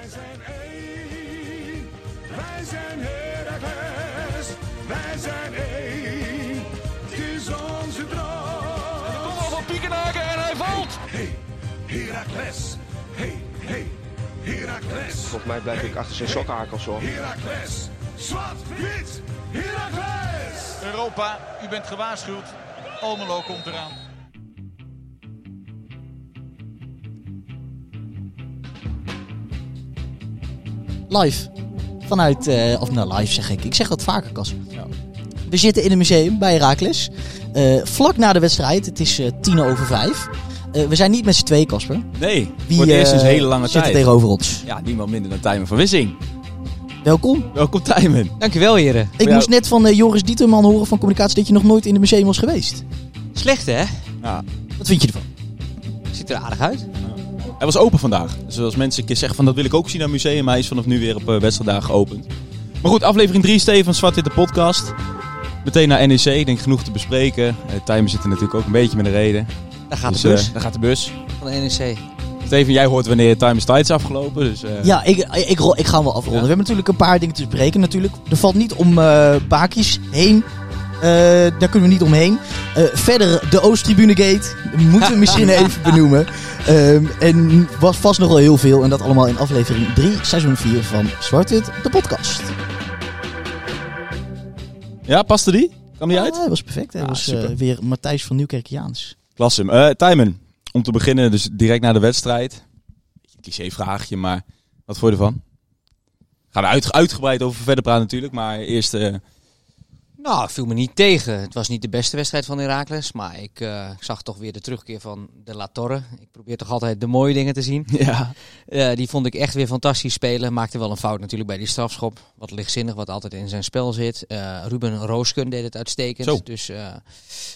Wij zijn één, wij zijn Heracles, wij zijn één, het is onze droom. Kom al van Piekenhaken en hij valt. Hey, Heracles, hey, hey, Heracles, Volgens mij blijf ik achter zijn sokkenhakels hoor. Heracles, zwart, wit, Heracles. Europa, u bent gewaarschuwd. Almelo komt eraan. Live. Vanuit, eh, of nou live zeg ik. Ik zeg dat vaker, Kas. We zitten in een museum bij Herakles. Eh, vlak na de wedstrijd. Het is eh, tien over vijf. Eh, we zijn niet met z'n twee, Casper. Nee, Wie voor het eerst sinds hele lange zit tijd. tegenover ons? Ja, niemand minder dan Tijmen van Wissing. Welkom. Welkom Tijmen. Dankjewel heren. Ik jou- moest net van eh, Joris Dieterman horen van communicatie dat je nog nooit in het museum was geweest. Slecht hè? Ja, Wat vind je ervan? Ziet er aardig uit. Hij was open vandaag. Dus als mensen een keer zeggen van dat wil ik ook zien naar het museum, hij is vanaf nu weer op uh, wedstrijddagen geopend. Maar goed, aflevering 3 Steven Zwart de podcast. Meteen naar NEC, ik denk genoeg te bespreken. Uh, Tijmen zit er natuurlijk ook een beetje met een reden. Daar gaat Dus, de bus eh, daar gaat de bus. van de NEC. Steven, jij hoort wanneer Time's tijd is afgelopen. Dus, eh, Ja, ik, ik, rol- ik ga hem wel afronden. Ja. We hebben natuurlijk een paar dingen te bespreken. Natuurlijk. Er valt niet om eh Bakis heen. Eh, daar kunnen we niet omheen. Eh, verder, de Oosttribune Gate. Moeten we misschien even benoemen. Ehm, en was vast nog wel heel veel. En dat allemaal in aflevering 3, seizoen 4 van Zwart-Wit, de podcast. ja, paste die? Kwam die uit? Ja, dat was perfect. Dat Ah, was super. eh, weer Matthijs van Nieuwkerk-Jaans. Klasse. Eh Tijmen, om te beginnen, dus direct na de wedstrijd. Cliché vraagje, maar wat vond je ervan? Gaan we uit, uitgebreid over verder praten natuurlijk, maar eerst... eh, Nou, viel me niet tegen. Het was niet de beste wedstrijd van Heracles. Maar ik, eh, ik zag toch weer de terugkeer van de La Torre. Ik probeer toch altijd de mooie dingen te zien. ja. Eh, die vond ik echt weer fantastisch spelen. Maakte wel een fout natuurlijk bij die strafschop. Wat lichtzinnig, wat altijd in zijn spel zit. Eh, Ruben Roosken deed het uitstekend. Zo. Dus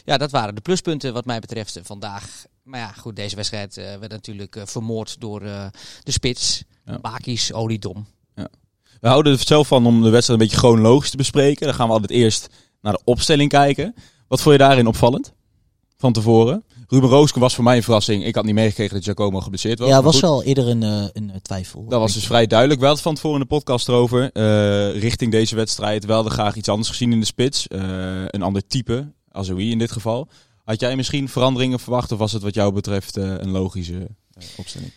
ja, dat waren de pluspunten wat mij betreft vandaag. Maar ja, goed, deze wedstrijd werd natuurlijk vermoord door de spits. Ja. Baki's, oliedom. We houden er zelf van om de wedstrijd een beetje chronologisch te bespreken. Dan gaan we altijd eerst naar de opstelling kijken. Wat vond je daarin opvallend? Van tevoren. Ruben Roosken was voor mij een verrassing. Ik had niet meegekregen dat Giacomo geblesseerd was. Ja, was goed, wel eerder een, eh, een eh, twijfel. Dat was dus vrij duidelijk. Wel van tevoren in de podcast erover. Eh, richting deze wedstrijd wel graag iets anders gezien in de spits. Een ander type. Azoui in dit geval. Had jij misschien veranderingen verwacht? Of was het wat jou betreft een logische opstelling?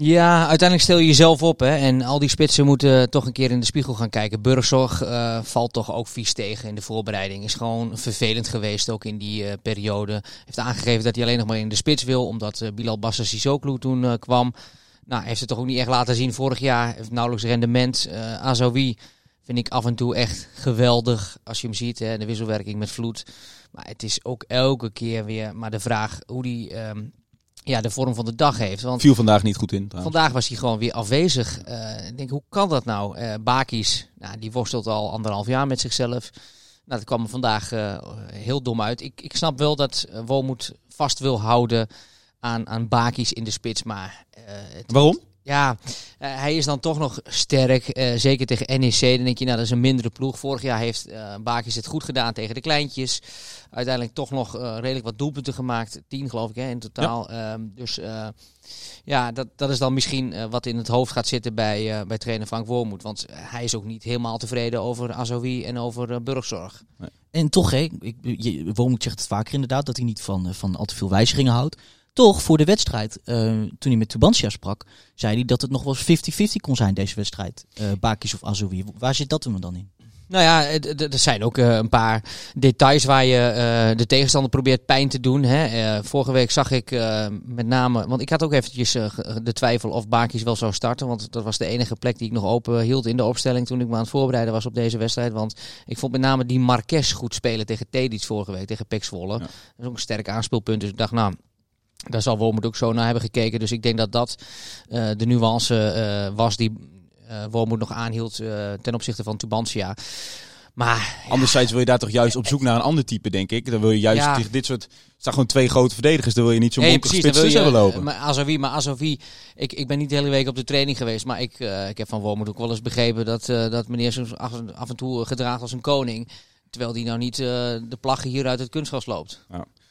Ja, uiteindelijk stel je jezelf op. Hè, en al die spitsen moeten toch een keer in de spiegel gaan kijken. Burgzorg eh, valt toch ook vies tegen in de voorbereiding. Is gewoon vervelend geweest ook in die eh, periode. Heeft aangegeven dat hij alleen nog maar in de spits wil. Omdat eh, Bilal Bassa Sissoko toen kwam. Nou, heeft het toch ook niet echt laten zien vorig jaar. Heeft nauwelijks rendement. Azoui vind ik af en toe echt geweldig. Als je hem ziet, hè, de wisselwerking met Vloed. Maar het is ook elke keer weer maar de vraag hoe die... ehm, ja, de vorm van de dag heeft. Want Viel vandaag niet goed in trouwens. Vandaag was hij gewoon weer afwezig. Eh, ik denk, hoe kan dat nou? Eh Bakis, nou, die worstelt al anderhalf jaar met zichzelf. Nou, dat kwam er vandaag eh, heel dom uit. Ik, ik snap wel dat uh, Wormoed vast wil houden aan, aan Bakis in de spits. Maar het- Waarom? Ja, eh, hij is dan toch nog sterk. eh, zeker tegen NEC. Dan denk je, nou, dat is een mindere ploeg. Vorig jaar heeft eh Bakis het goed gedaan tegen de kleintjes. Uiteindelijk toch nog redelijk wat doelpunten gemaakt. Tien, geloof ik, hè, in totaal. Ehm, dus ja, dat, dat is dan misschien wat in het hoofd gaat zitten bij, bij trainer Frank Wormoed. Want hij is ook niet helemaal tevreden over Azoui en over Burgzorg. En toch, hè, ik, je, Wormoed zegt het vaker inderdaad, dat hij niet van, van al te veel wijzigingen houdt. Toch, voor de wedstrijd, eh, toen hij met Tubantia sprak, zei hij dat het nog wel eens 50-50 kon zijn, deze wedstrijd. eh Bakis of Azoui. Waar zit dat hem dan in? Nou ja, er zijn ook eh, een paar details waar je eh, de tegenstander probeert pijn te doen. Hè. Eh, vorige week zag ik eh, met name, want ik had ook eventjes eh, de twijfel of Bakis wel zou starten. Want dat was de enige plek die ik nog open hield in de opstelling toen ik me aan het voorbereiden was op deze wedstrijd. Want ik vond met name die Marques goed spelen tegen Tedic vorige week, tegen Pek Zwolle. Ja. Dat is ook een sterk aanspeelpunt. Dus ik dacht, nou, daar zal Wormoed ook zo naar hebben gekeken. Dus ik denk dat dat eh, de nuance eh, was die eh Wormoed nog aanhield ten opzichte van Tubantia. Maar ja, Anderzijds wil je daar toch juist op zoek naar een ander type, denk ik. Dan wil je juist Ja. tegen dit soort... Het staan gewoon twee grote verdedigers. Dan wil je niet zo'n bonkige precies, wil hebben je, lopen. Maar Azovi, maar Azovi, ik, ik ben niet de hele week op de training geweest, maar ik, ik heb van Wormoed ook wel eens begrepen dat, dat meneer zich af, af en toe gedraagt als een koning. Terwijl die nou niet de plaggen hier uit het kunstgras loopt.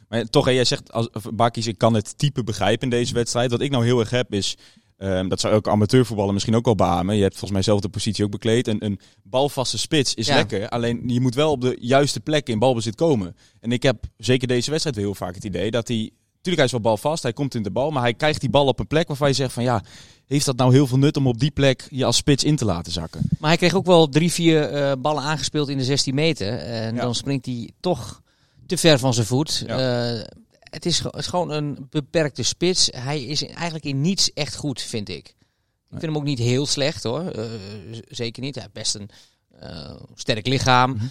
Maar toch, hè, jij zegt, als, of Bakkies, ik kan het type begrijpen in deze wedstrijd. Wat ik nou heel erg heb is... Ehm, dat zou elke amateurvoetballer misschien ook wel beamen. Je hebt volgens mij zelf de positie ook bekleed. Een, een balvaste spits is Ja. lekker. Alleen je moet wel op de juiste plek in balbezit komen. En ik heb zeker deze wedstrijd weer heel vaak het idee dat hij... Tuurlijk, hij is wel balvast, hij komt in de bal. Maar hij krijgt die bal op een plek waarvan je zegt van ja... Heeft dat nou heel veel nut om op die plek je als spits in te laten zakken? Maar hij kreeg ook wel drie, vier eh, ballen aangespeeld in de 16 meter. En Ja. dan springt hij toch te ver van zijn voet. Ja. Eh, het, is, het is gewoon een beperkte spits. Hij is eigenlijk in niets echt goed, vind ik. Ik vind hem ook niet heel slecht hoor. Eh, zeker niet. Hij heeft best een eh, sterk lichaam. Mhm.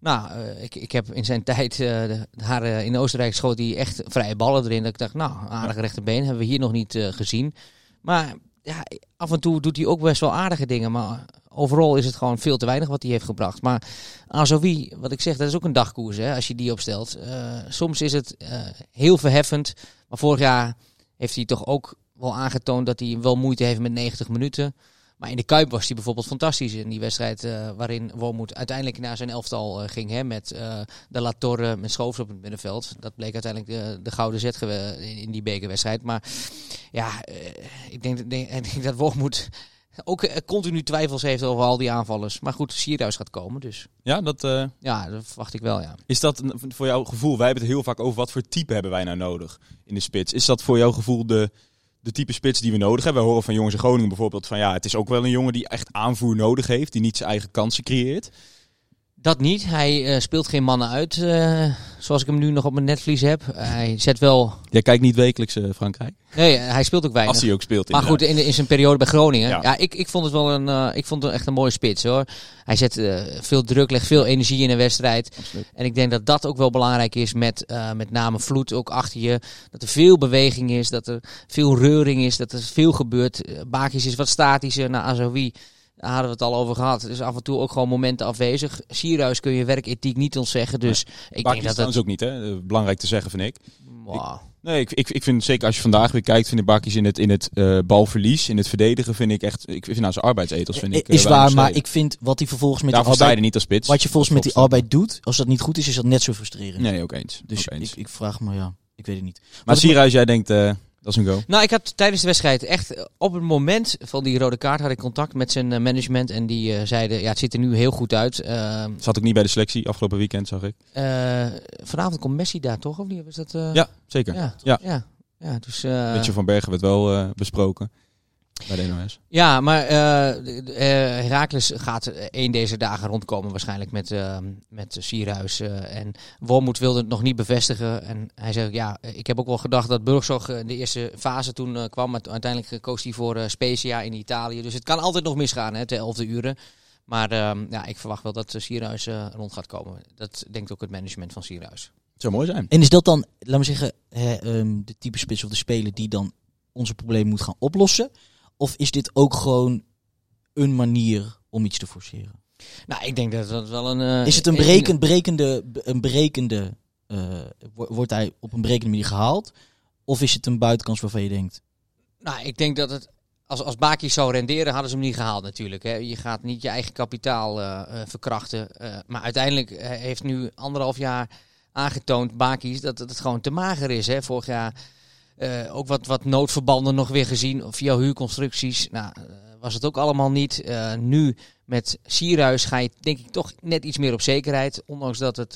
Nou, ik, ik heb in zijn tijd, de, haar in Oostenrijk schoot hij echt vrije ballen erin. Dat ik dacht, nou, aardige rechterbeen hebben we hier nog niet gezien. Maar ja, af en toe doet hij ook best wel aardige dingen. Maar overal is het gewoon veel te weinig wat hij heeft gebracht. Maar Azovi, wat ik zeg, dat is ook een dagkoers hè, als je die opstelt. Eh, soms is het eh, heel verheffend. Maar vorig jaar heeft hij toch ook wel aangetoond dat hij wel moeite heeft met 90 minuten. Maar in de Kuip was hij bijvoorbeeld fantastisch in die wedstrijd eh, waarin Wormoed uiteindelijk naar zijn elftal ging. Hè, met de La Torre, met Schoofs op het middenveld. Dat bleek uiteindelijk de, de gouden zet in, die bekerwedstrijd. Maar ja, ik denk, denk, ik denk dat Wormoed ook eh, continu twijfels heeft over al die aanvallers. Maar goed, Sierhuis gaat komen, dus Ja, dat, eh, ja, dat verwacht ik wel, ja. is dat voor jouw gevoel? Wij hebben het heel vaak over wat voor type hebben wij nou nodig in de spits. Is dat voor jouw gevoel de, de type spits die we nodig hebben? We horen van jongens in Groningen bijvoorbeeld van ja, het is ook wel een jongen die echt aanvoer nodig heeft, die niet zijn eigen kansen creëert. Dat niet. Hij eh, speelt geen mannen uit, eh, zoals ik hem nu nog op mijn netvlies heb. hij zet wel... Jij kijkt niet wekelijks eh, Frankrijk, Nee, hij speelt ook weinig. als hij ook speelt. Maar goed, in, de- in zijn periode bij Groningen. Ja. Ja, ik, ik vond het wel een, ik vond het echt een mooie spits hoor. Hij zet veel druk, legt veel energie in een wedstrijd. Absoluut. En ik denk dat dat ook wel belangrijk is met met name vloed ook achter je. Dat er veel beweging is, dat er veel reuring is, dat er veel gebeurt. Bakis is wat statischer naar Azoui. Daar hadden we het al over gehad. Er is af en toe ook gewoon momenten afwezig. Sierhuis kun je werkethiek niet ontzeggen. Dus ik denk is dat het... trouwens ook niet, hè? Eh, belangrijk te zeggen vind ik. Wauw. Nee, ik, ik, ik vind zeker als je vandaag weer kijkt, vind ik Bakkies in het, in het eh, balverlies, in het verdedigen, vind ik echt, ik vind nou zijn arbeidsethos vind ik eh, is waar, maar ik vind wat hij vervolgens met Daarvoor die arbeid, niet als spits. wat je volgens met die arbeid doet, als dat niet goed is, is dat net zo frustrerend. Nee, ook eens. Dus ook eens. ik, ik vraag me, ja, ik weet het niet. maar ik- Sierhuis, jij denkt, eh, dat is een go. Nou, ik had tijdens de wedstrijd echt op het moment van die rode kaart had ik contact met zijn eh, management en die eh, zeiden ja het ziet er nu heel goed uit. Eh, Zat ook niet bij de selectie afgelopen weekend, zag ik. eh, vanavond komt Messi daar toch of niet? Was dat? Ja, zeker. ja, Ja. ja, ja. Dus eh, Beetje van Bergen werd wel besproken bij de NOS. ja, maar eh eh, Herakles gaat één deze dagen rondkomen waarschijnlijk met eh, met Sierhuis eh, en Wormoed wilde het nog niet bevestigen en hij zegt ja ik heb ook wel gedacht dat Burgzorg in de eerste fase toen eh, kwam, maar uiteindelijk koos hij voor eh, Spezia in Italië. Dus het kan altijd nog misgaan hè, ter elfde uren. Maar ehm, ja, ik verwacht wel dat Sierhuis eh, rond gaat komen. Dat denkt ook het management van Sierhuis. Het zou mooi zijn. En is dat dan, laten we zeggen, hè, ehm, de type spits of de speler die dan onze probleem moet gaan oplossen? Of is dit ook gewoon een manier om iets te forceren? Nou, ik denk dat dat wel een... eh, Is het een berekende, een berekende, eh, wo- wordt hij op een berekende manier gehaald? Of is het een buitenkans waarvan je denkt, Nou, ik denk dat het... Als, als Baki zou renderen, hadden ze hem niet gehaald natuurlijk. Hè. Je gaat niet je eigen kapitaal eh, verkrachten. Maar uiteindelijk heeft nu anderhalf jaar aangetoond, Baki's, dat het gewoon te mager is. Hè. Vorig jaar eh, ook wat, wat noodverbanden nog weer gezien via huurconstructies. Nou, eh, was het ook allemaal niet. Eh, nu met Sierhuis ga je denk ik toch net iets meer op zekerheid. Ondanks dat het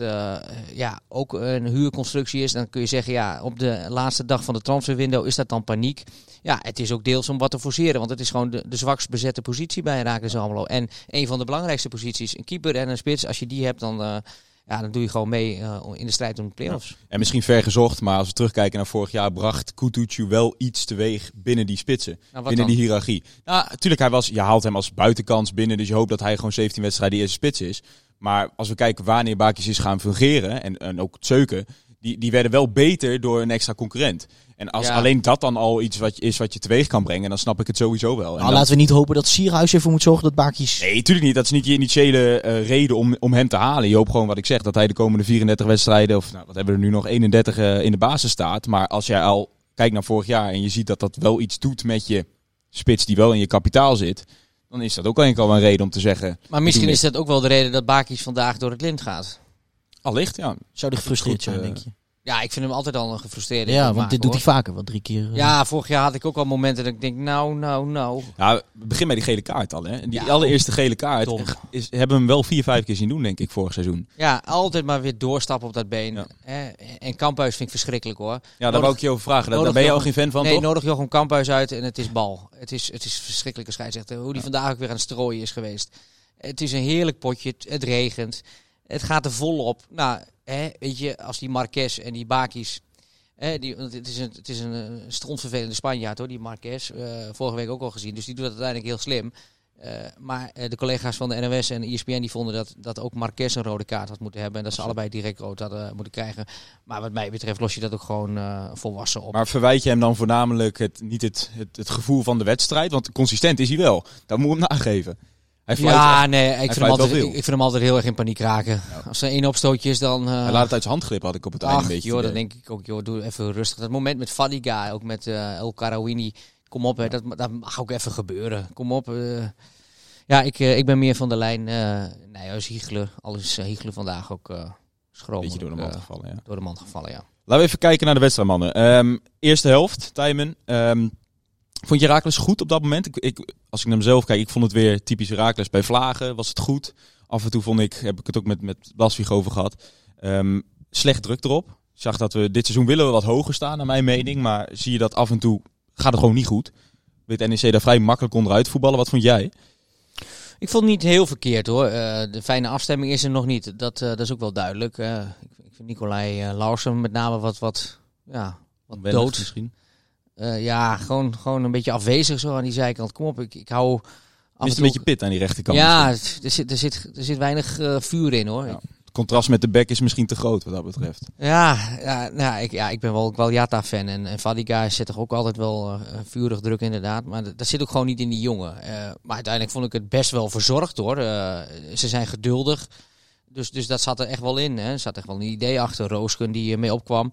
ja, ook een huurconstructie is. Dan kun je zeggen, ja, op de laatste dag van de transferwindow is dat dan paniek. Ja, het is ook deels om wat te forceren. Want het is gewoon de, de zwakst bezette positie bij Heracles Almelo. En een van de belangrijkste posities. Een keeper en een spits. Als je die hebt, dan, ja, dan doe je gewoon mee eh, in de strijd om de play-offs. En misschien ver gezocht, maar als we terugkijken naar vorig jaar, bracht Kutucu wel iets teweeg binnen die spitsen. Nou, binnen dan? die hiërarchie. Nou, natuurlijk, hij was, je haalt hem als buitenkans binnen, dus je hoopt dat hij gewoon 17 wedstrijden de eerste spits is. Maar als we kijken wanneer Bakis is gaan fungeren, en, en ook Zeuken, die, die werden wel beter door een extra concurrent. En als Ja. alleen dat dan al iets wat, is wat je teweeg kan brengen, dan snap ik het sowieso wel. En nou dan- laten we niet hopen dat Sierhuis ervoor moet zorgen dat Baki's... Nee, natuurlijk niet. Dat is niet je initiële eh, reden om, om hem te halen. Je hoopt gewoon wat ik zeg, dat hij de komende 34 wedstrijden, of nou, wat hebben we er nu nog, 31 eh, in de basis staat. Maar als jij al kijkt naar vorig jaar en je ziet dat dat wel iets doet met je spits die wel in je kapitaal zit, dan is dat ook eigenlijk al een reden om te zeggen. Maar misschien is dat ook wel de reden dat Bakis vandaag door het lint gaat. Allicht, ja. Zou die gefrustreerd Goed, zijn, eh, denk je? Ja, ik vind hem altijd al een gefrustreerde. Ja, maken, want dit doet hoor. hij vaker. Want drie keer... eh, Ja, vorig jaar had ik ook al momenten dat ik denk, nou, nou, nou. Ja, begin bij die gele kaart al. Hè. Die Ja, allereerste gele kaart is, hebben we hem wel vier, vijf keer zien doen, denk ik, vorig seizoen. Ja, altijd maar weer doorstappen op dat been. Ja. Hè? En Kamphuis vind ik verschrikkelijk hoor. Ja, daar Nodig- wou ik je over vragen. Daar, daar nodig ben je Jochem- geen fan van, nee, toch? nodig Jochem Kamphuis uit en het is bal. Het is, het is verschrikkelijke scheidsrechter. Hoe die vandaag ook weer aan het strooien is geweest. Het is een heerlijk potje. Het regent. Het gaat er vol op. Nou, hè, weet je, als die Marquez en die Bakis... Hè, die, het is een, het is een, eh, strontvervelende Spanjaard hoor, die Marquez. Eh, vorige week ook al gezien. Dus die doet dat uiteindelijk heel slim. Eh, maar de collega's van de NOS en ESPN die vonden dat, dat ook Marquez een rode kaart had moeten hebben. En dat ze allebei direct rood hadden moeten krijgen. Maar wat mij betreft los je dat ook gewoon volwassen op. Maar verwijt je hem dan voornamelijk het, niet het, het, het gevoel van de wedstrijd? Want consistent is hij wel. Dat moet hem nageven. Hij, ja, echt- nee, ik vind, hem altijd, ik, vind hem altijd heel erg in paniek raken. Als er één opstootje is, dan... eh, hij laat het uit zijn hand glippen, had ik op het einde een beetje. joh, dan denk ik ook, joh, doe even rustig. Dat moment met Fadiga, ook met eh, El Karawini, kom op, hè, dat, dat mag ook even gebeuren. Kom op. eh. ja, ik, ik ben meer van de lijn, eh nee, als Hiegler, al is Hiegler vandaag ook eh schromelijk. beetje door de mand gevallen, ja. door de mand gevallen, ja. Laten we even kijken naar de wedstrijd, mannen. Ehm, eerste helft, Tijmen. Ehm, vond je Herakles goed op dat moment? Ik, ik, als ik naar mezelf kijk, ik vond het weer typisch Herakles. Bij Vlagen was het goed. Af en toe vond ik, heb ik het ook met, met Blasvig over gehad. Ehm, slecht druk erop. Ik zag dat we dit seizoen willen we wat hoger staan, naar mijn mening. Maar zie je dat af en toe gaat het gewoon niet goed. Weet NEC daar vrij makkelijk onderuit voetballen. Wat vond jij? Ik vond het niet heel verkeerd hoor. Eh, de fijne afstemming is er nog niet. Dat, eh, dat is ook wel duidelijk. Eh, ik, ik vind Nicolai Larsen met name wat, wat, ja, wat dood. misschien. Eh, ja, gewoon, gewoon een beetje afwezig zo aan die zijkant. Kom op, ik, ik hou... af Mist en een toe- beetje pit aan die rechterkant. Ja, misschien. er zit, er, zit, er zit weinig eh, vuur in hoor. Ja. Het contrast met de bek is misschien te groot wat dat betreft. Ja, ja, nou, ik, ja ik ben wel, wel Jata-fan. En, en Fadiga zet toch ook altijd wel eh, vurig druk inderdaad. Maar dat, dat zit ook gewoon niet in die jongen. Maar uiteindelijk vond ik het best wel verzorgd hoor. Ze zijn geduldig. Dus, dus dat zat er echt wel in. Hè. Er zat echt wel een idee achter. Roosken die ermee opkwam.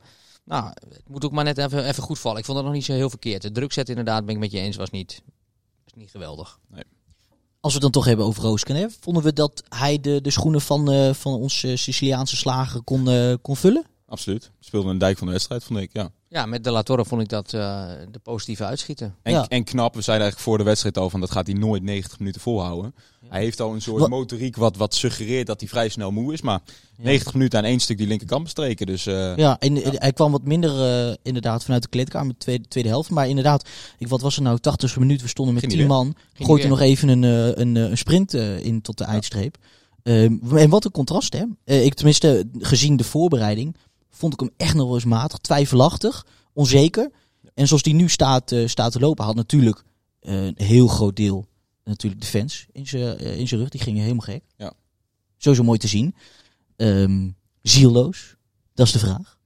Nou, het moet ook maar net even, even goed vallen. Ik vond het nog niet zo heel verkeerd. De druk zetten inderdaad, ben ik met je eens, was niet, was niet geweldig. Als we het dan toch hebben over Roosken, hè, vonden we dat hij de, de schoenen van, eh, van onze Siciliaanse slager kon, eh, kon vullen? Absoluut. Speelde een dijk van de wedstrijd, vond ik. Ja. Ja, met De La Torre vond ik dat eh, de positieve uitschieten. En, Ja. en knap, we zeiden eigenlijk voor de wedstrijd al van dat gaat hij nooit 90 minuten volhouden. Hij heeft al een soort Wat- motoriek wat, wat suggereert dat hij vrij snel moe is. Maar Ja. 90 minuten aan één stuk die linkerkant bestreken. Dus eh, Ja, en eh, hij kwam wat minder inderdaad vanuit de kleedkamer, de tweede, tweede helft. Maar inderdaad, ik, wat was er nou, 80 minuut, we stonden met Geen 10 idee. man. Geen Gooit er nog even een, een, eh, een sprint eh, in tot de eindstreep. Ehm, en wat een contrast, hè. Eh, ik tenminste, gezien de voorbereiding, vond ik hem echt nog wel eens matig, twijfelachtig, onzeker. En zoals die nu staat, eh, staat te lopen, had natuurlijk eh, een heel groot deel natuurlijk de fans in zijn eh, in zijn rug. Die gingen helemaal gek. Ja. Sowieso mooi te zien. Ehm zielloos, dat is de vraag.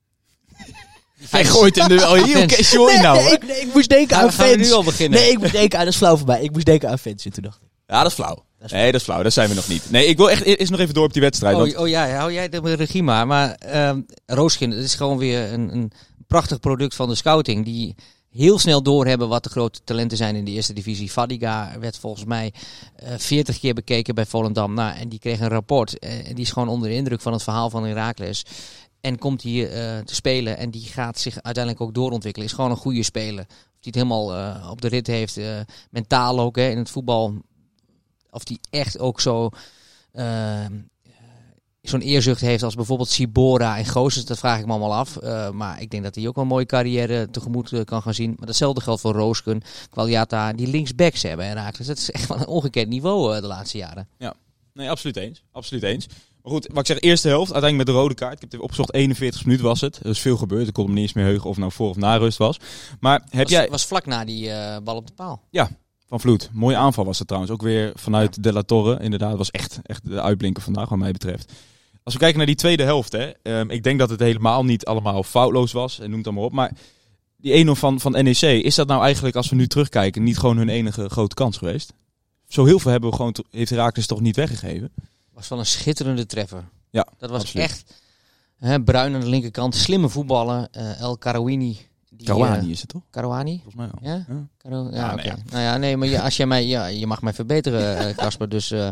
hij gooit hem er wel heel Fans. casual in nou. nee, ik, nee, ik moest denken Gaan, aan fans. nu al beginnen? Nee, ik moest denken aan, dat is flauw voorbij. Ik moest denken aan fans in toen dacht ik. Ja, dat is flauw. Nee, dat is flauw. Dat zijn we nog niet. Nee, ik wil echt eerst nog even door op die wedstrijd. want- Oh, oh ja, hou jij de regie maar. Maar ehm Rooskin, het is gewoon weer een, een prachtig product van de scouting. Die heel snel doorhebben wat de grote talenten zijn in de eerste divisie. Fadiga werd volgens mij eh 40 keer bekeken bij Volendam. Nou, en die kreeg een rapport. eh, en die is gewoon onder de indruk van het verhaal van Heracles. En komt hier eh, te spelen. En die gaat zich uiteindelijk ook doorontwikkelen. Is gewoon een goede speler. Of die het helemaal op de rit heeft. mentaal ook hè, in het voetbal. Of die echt ook zo eh, zo'n eerzucht heeft als bijvoorbeeld Sibora en Gozes. Dat vraag ik me allemaal af. Eh, maar ik denk dat hij ook wel een mooie carrière tegemoet eh, kan gaan zien. Maar datzelfde geldt voor Roosken, Qualiata, die linksbacks hebben. En Raakles. Dat is echt van een ongekend niveau de laatste jaren. Nee, absoluut eens. Absoluut eens. Maar goed, wat ik zeg, eerste helft, uiteindelijk met de rode kaart. Ik heb het opgezocht, 41 minuten was het. Er is veel gebeurd. Ik kon me niet eens meer heugen of nou voor of na rust was. Maar heb was, jij... was vlak na die bal op de paal. Van Vloed. Mooie aanval was het trouwens. Ook weer vanuit De La Torre. Inderdaad, was echt, echt de uitblinker vandaag wat mij betreft. Als we kijken naar die tweede helft. Hè, ehm, ik denk dat het helemaal niet allemaal foutloos was. En noem het allemaal op. Maar die 1-0 van, van NEC. Is dat nou eigenlijk, als we nu terugkijken, niet gewoon hun enige grote kans geweest? Zo heel veel hebben we gewoon, heeft Herakles toch niet weggegeven? Was wel een schitterende treffer. Ja, Dat was absoluut. echt hè, bruin aan de linkerkant. Slimme voetballen. eh, El Karouini. Die, Kawani eh, is het toch? Karouani? Volgens mij. Ja? Ja. Karo- ja, Ja, oké. nou ja. Nou ja, nee, maar je, als jij mij, ja, je mag mij verbeteren, eh, Casper. dus eh,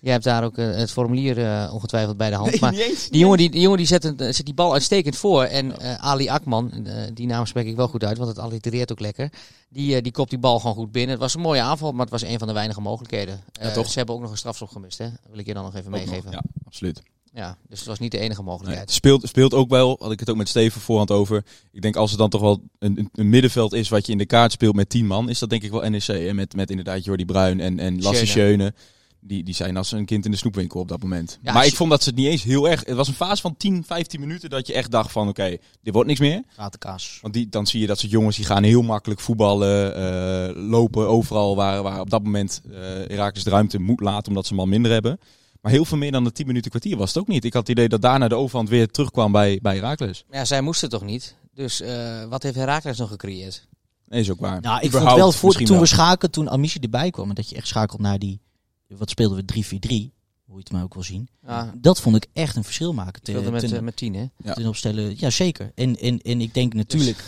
Jij hebt daar ook het formulier ongetwijfeld bij de hand. maar die jongen, die, die jongen die zet, een, zet die bal uitstekend voor. En Ali Akman, die naam spreek ik wel goed uit, want het allitereert ook lekker. Die, die kopt die bal gewoon goed binnen. Het was een mooie aanval, maar het was een van de weinige mogelijkheden. Toch? Ze hebben ook nog een strafschop gemist, hè? wil ik je dan nog even Ook nog, meegeven. Ja, absoluut. Ja, dus het was niet de enige mogelijkheid. speelt, speelt ook wel, had ik het ook met Steven voorhand over. Ik denk als het dan toch wel een, een, middenveld is wat je in de kaart speelt met tien man, is dat denk ik wel NEC. Hè? Met, met inderdaad Jordi Bruin en, en Lasse Schöne. Die, die zijn als een kind in de snoepwinkel op dat moment. Ja, maar ik vond dat ze het niet eens heel erg... Het was een fase van 10, 15 minuten dat je echt dacht van oké, dit wordt niks meer. Ratenkaas. Want die, dan zie je dat soort jongens die gaan heel makkelijk voetballen, eh, lopen overal waar, waar op dat moment eh Herakles de ruimte moet laten omdat ze al minder hebben. Maar heel veel meer dan de 10 minuten kwartier was het ook niet. Ik had het idee dat daarna de overhand weer terugkwam bij, bij Herakles. Ja, zij moesten toch niet? Dus eh, wat heeft Herakles nog gecreëerd? Nee, is ook waar. Nou, ik vond Überhaupt wel, voor, misschien toen wel. we schakelden, toen Amici erbij kwam, en dat je echt schakelt naar die, wat speelden we, 3-4-3, hoe je het maar ook wil zien. Ja, Dat vond ik echt een verschil maken. Ten, met, ten, eh, met tien, hè? Ja. ten opstellen, ja zeker. En, en, en ik denk natuurlijk,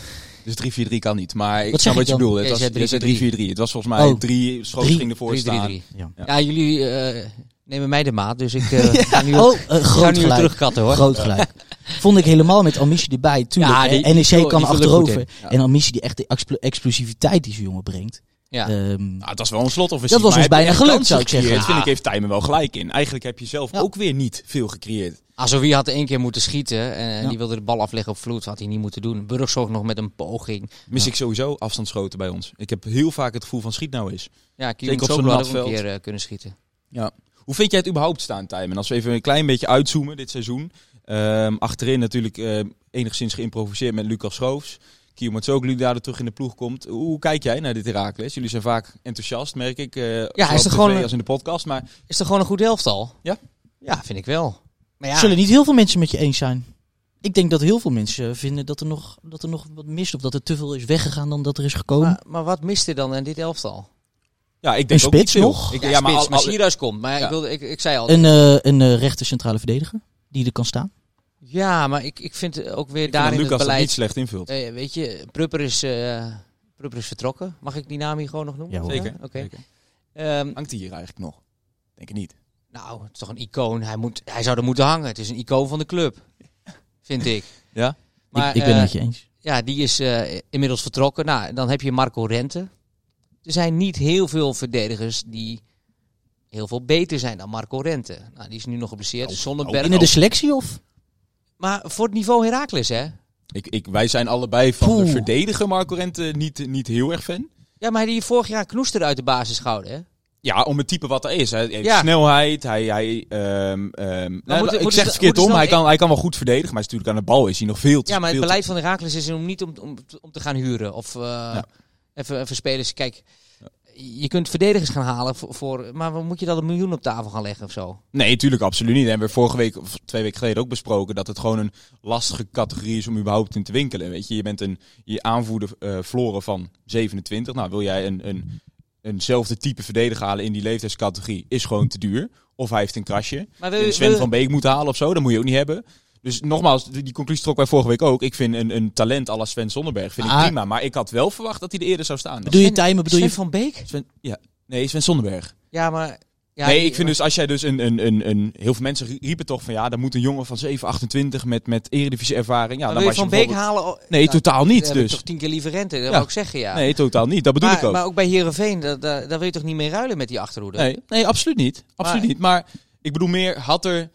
Dus 3-4-3 kan niet. Maar ik Wat snap wat je bedoelt. Het was je zei je zei 3-4-3. Het was volgens mij Oh. drie gingen ervoor 3-3-3. staan. ja. Ja. Ja, jullie eh, nemen mij de maat, dus ik eh, ga nu, Oh, ga eh, groot nu terugkatten, hoor. Groot gelijk. Vond ik helemaal met Amici erbij. Tuurlijk, Ja, die- NEC kan die er achterover. Ja. En Amici die echt de explo- explosiviteit die zo'n jongen brengt. Ja. Ehm, Nou, het was wel een slotoffensief. Dat was maar ons bijna gelukt, zou ik zeggen. Ja. vind ik, heeft Tijmen wel gelijk in. Eigenlijk heb je zelf Ja. ook weer niet veel gecreëerd. Azoui had één keer moeten schieten en Ja. die wilde de bal afleggen op vloed. Had hij niet moeten doen. Burgzorg nog met een poging. Mis Ja. ik sowieso afstandsschoten bij ons. Ik heb heel vaak het gevoel van schiet nou eens. Ja, Zeker op Kiyom zo'n ook een keer eh, kunnen schieten. Hoe vind jij het überhaupt staan, Tijmen? Als we even een klein beetje uitzoomen dit seizoen. Ehm, achterin natuurlijk eh, enigszins geïmproviseerd met Lucas Schroofs. Kio Matsoglu die daar terug in de ploeg komt. Hoe kijk jij naar dit Herakles? Jullie zijn vaak enthousiast, merk ik. eh zowel is er gewoon een- als in de podcast. Maar Is er gewoon een goed elftal? Ja. Ja, vind ik wel. Maar ja, Zullen niet heel veel mensen met je eens zijn. Ik denk dat heel veel mensen vinden dat er nog, dat er nog wat mist. Of dat er te veel is weggegaan dan dat er is gekomen. maar, maar wat mist er dan in dit elftal? Ja, ik denk Een ook spits nog? Ik, Ja, ja, maar spits, al- maar al- Sierhuis komt. Maar Ja. ik, wilde, ik, ik zei al... een eh, een eh, rechter centrale verdediger die er kan staan. Ja, maar ik, ik vind ook weer ik vind daarin dat het Lucas dat beleid... niet slecht invult. Eh, weet je, Prupper is, eh, Prupper is vertrokken. Mag ik die naam hier gewoon nog noemen? Ja. Zeker. Oké. Zeker. Ehm, Hangt hij hier eigenlijk nog? Denk ik niet. nou, het is toch een icoon. Hij, moet, hij zou er moeten hangen. Het is een icoon van de club. Vind ik. Ja? Maar, ik, ik ben het met je eens. Ja, die is eh, inmiddels vertrokken. Nou, dan heb je Marco Rente. Er zijn niet heel veel verdedigers die heel veel beter zijn dan Marco Rente. Nou, die is nu nog geblesseerd. Zonneberg. Binnen de selectie of? Maar voor het niveau Heracles, hè? Ik, ik, wij zijn allebei van de Poeh. verdediger Marco Rente niet, niet heel erg fan. Ja, maar die vorig jaar Knoester uit de basis gehouden, hè? Ja, om het type wat er is. Hij heeft Ja. snelheid. Hij, hij, ehm, ehm, nou, ik zeg ze- het verkeerd om. Hij e- kan, hij kan wel goed verdedigen. Maar hij is natuurlijk aan de bal is hij nog veel te Ja, maar het te- beleid van Heracles is om niet om, om, om te gaan huren. Of eh, even, even spelers. Kijk, je kunt verdedigers gaan halen voor, voor... Maar moet je dan een miljoen op tafel gaan leggen of zo? Nee, natuurlijk absoluut niet. En we hebben vorige week, of twee weken geleden ook besproken dat het gewoon een lastige categorie is om überhaupt in te winkelen. Weet je, je bent een je aanvoerder eh Floren van 27. Nou, wil jij een, een, eenzelfde type verdediger halen in die leeftijdscategorie, is gewoon te duur. Of hij heeft een krasje. Maar wil, En je- Sven wil- van Beek moeten halen of zo, dat moet je ook niet hebben. Dus nogmaals, die conclusie trok wij vorige week ook. Ik vind een, een talent à la Sven Zonderberg vind ik Ah. prima. Maar ik had wel verwacht dat hij er eerder zou staan. Bedoel je Tijmen? Bedoel Sven je... van Beek? Sven, ja. Nee, Sven Zonderberg. Ja, maar... Ja, nee, ik vind dus als jij dus een, een, een, een... Heel veel mensen riepen toch van ja, dan moet een jongen van 7, 28 met, met eredivisie ervaring. Ja, maar dan wil je Van je Beek halen? Nee, nou, totaal niet dan heb ik dus. toch tien keer liever rente, dat Ja. wou ik zeggen, ja. Nee, totaal niet. Dat bedoel maar, ik ook. maar ook bij Heerenveen, daar, daar, daar wil je toch niet mee ruilen met die achterhoede? Nee, nee, absoluut niet. Absoluut Maar- niet. Maar ik bedoel meer, had er...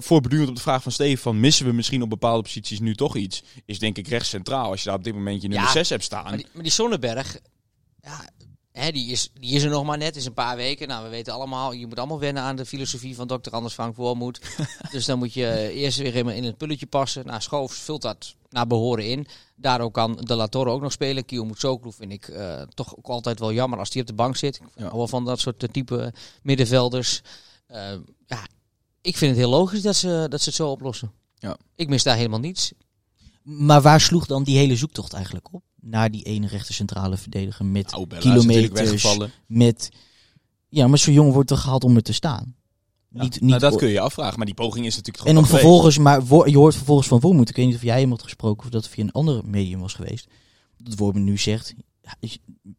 voorbedurend op de vraag van Steven, van missen we misschien op bepaalde posities nu toch iets? Is denk ik rechts centraal. Als je daar op dit moment je nummer Ja, 6 hebt staan. Maar die, maar die Sonnenberg, ja, hè, die, is, die is er nog maar net, is een paar weken. Nou, we weten allemaal, je moet allemaal wennen aan de filosofie van dokter Anders Frank Voormoed. dus dan moet je eerst weer helemaal in het pulletje passen. Nou, Schoofs vult dat naar behoren in. Daardoor kan De La Torre ook nog spelen. Kio Mutsoglu vind ik eh, toch ook altijd wel jammer als die op de bank zit. Ik Ja. hou wel van dat soort eh, type middenvelders. Ja, ik vind het heel logisch dat ze, dat ze het zo oplossen. Ja. Ik mis daar helemaal niets. Maar waar sloeg dan die hele zoektocht eigenlijk op? Naar die ene rechter centrale verdediger met Nou, kilometers, weggevallen. met... Ja, maar zo'n jongen wordt toch gehaald om er te staan? Ja, Niet, nou, niet dat kun je je afvragen. Maar die poging is natuurlijk En om gewoon vervolgens, maar wo- je hoort vervolgens van Wormoed, ik weet niet of jij hem had gesproken of dat het via een ander medium was geweest, dat Wormoed nu zegt,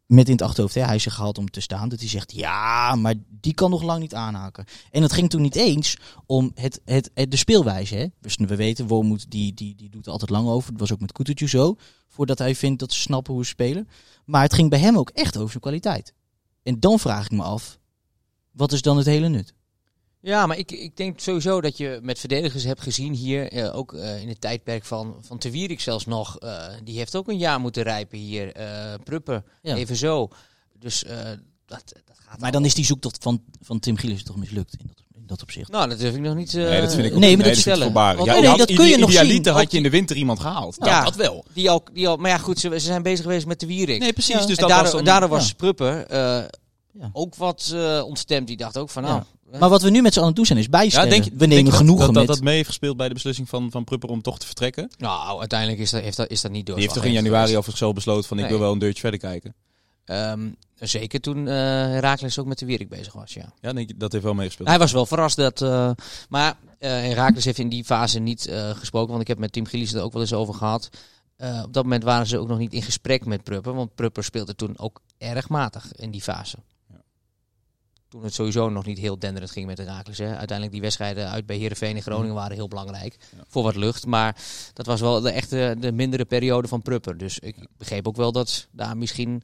met in het achterhoofd, hè, hij is er gehaald om te staan, dat hij zegt, ja, maar die kan nog lang niet aanhaken. En het ging toen niet eens om het, het, het- de speelwijze. Hè. Dus we weten, Wormoed die, die, die doet er altijd lang over. Dat was ook met Kutucu zo, voordat hij vindt dat ze snappen hoe ze spelen. Maar het ging bij hem ook echt over zijn kwaliteit. En dan vraag ik me af, wat is dan het hele nut? Ja, maar ik, ik denk sowieso dat je met verdedigers hebt gezien hier, eh, ook eh, in het tijdperk van, van Te Wierik zelfs nog, eh, die heeft ook een jaar moeten rijpen hier. eh Pruppen, Ja. even zo. Dus eh, dat, dat gaat Maar dan is die zoektocht van, van Tim Gillis toch mislukt in dat, in dat opzicht. Nou, dat durf ik nog niet eh Nee, dat vind ik ook nee, maar dat vind Ja, nee, kun je nog idealiter zien. had je in de winter iemand gehaald. Dat, Ja. dat wel. Die al, die al, maar ja, goed, ze, ze zijn bezig geweest met de Wierik. Nee, precies. Ja. Dus en dat daardoor, was dan- daardoor was eh, Ja. ook wat eh, ontstemd. Die dacht ook van, nou, Ja. Maar wat we nu met z'n allen doen zijn is bijstellen. Ja, denk, je- we denk nemen je dat- genoegen dat, dat, met... dat mee heeft gespeeld bij de beslissing van, van Prupper om toch te vertrekken? nou, uiteindelijk is dat, heeft dat, is dat niet door. Die heeft toch in januari over zichzelf besloten van ik wil wel een deurtje verder kijken. Ehm, zeker toen eh Herakles ook met de Wierik bezig was, ja. Ja, denk je, dat heeft wel meegespeeld. Hij was wel verrast dat. eh, maar eh Herakles heeft in die fase niet eh, gesproken. Want ik heb met Tim Gillies er ook wel eens over gehad. Eh, op dat moment waren ze ook nog niet in gesprek met Prupper. Want Prupper speelde toen ook erg matig in die fase. Toen het sowieso nog niet heel denderend ging met Herakles. Hè. Uiteindelijk die wedstrijden uit bij Heerenveen en Groningen waren heel belangrijk. Ja. Voor wat lucht. Maar dat was wel de echte de mindere periode van Prupper. Dus ik begreep ook wel dat daar misschien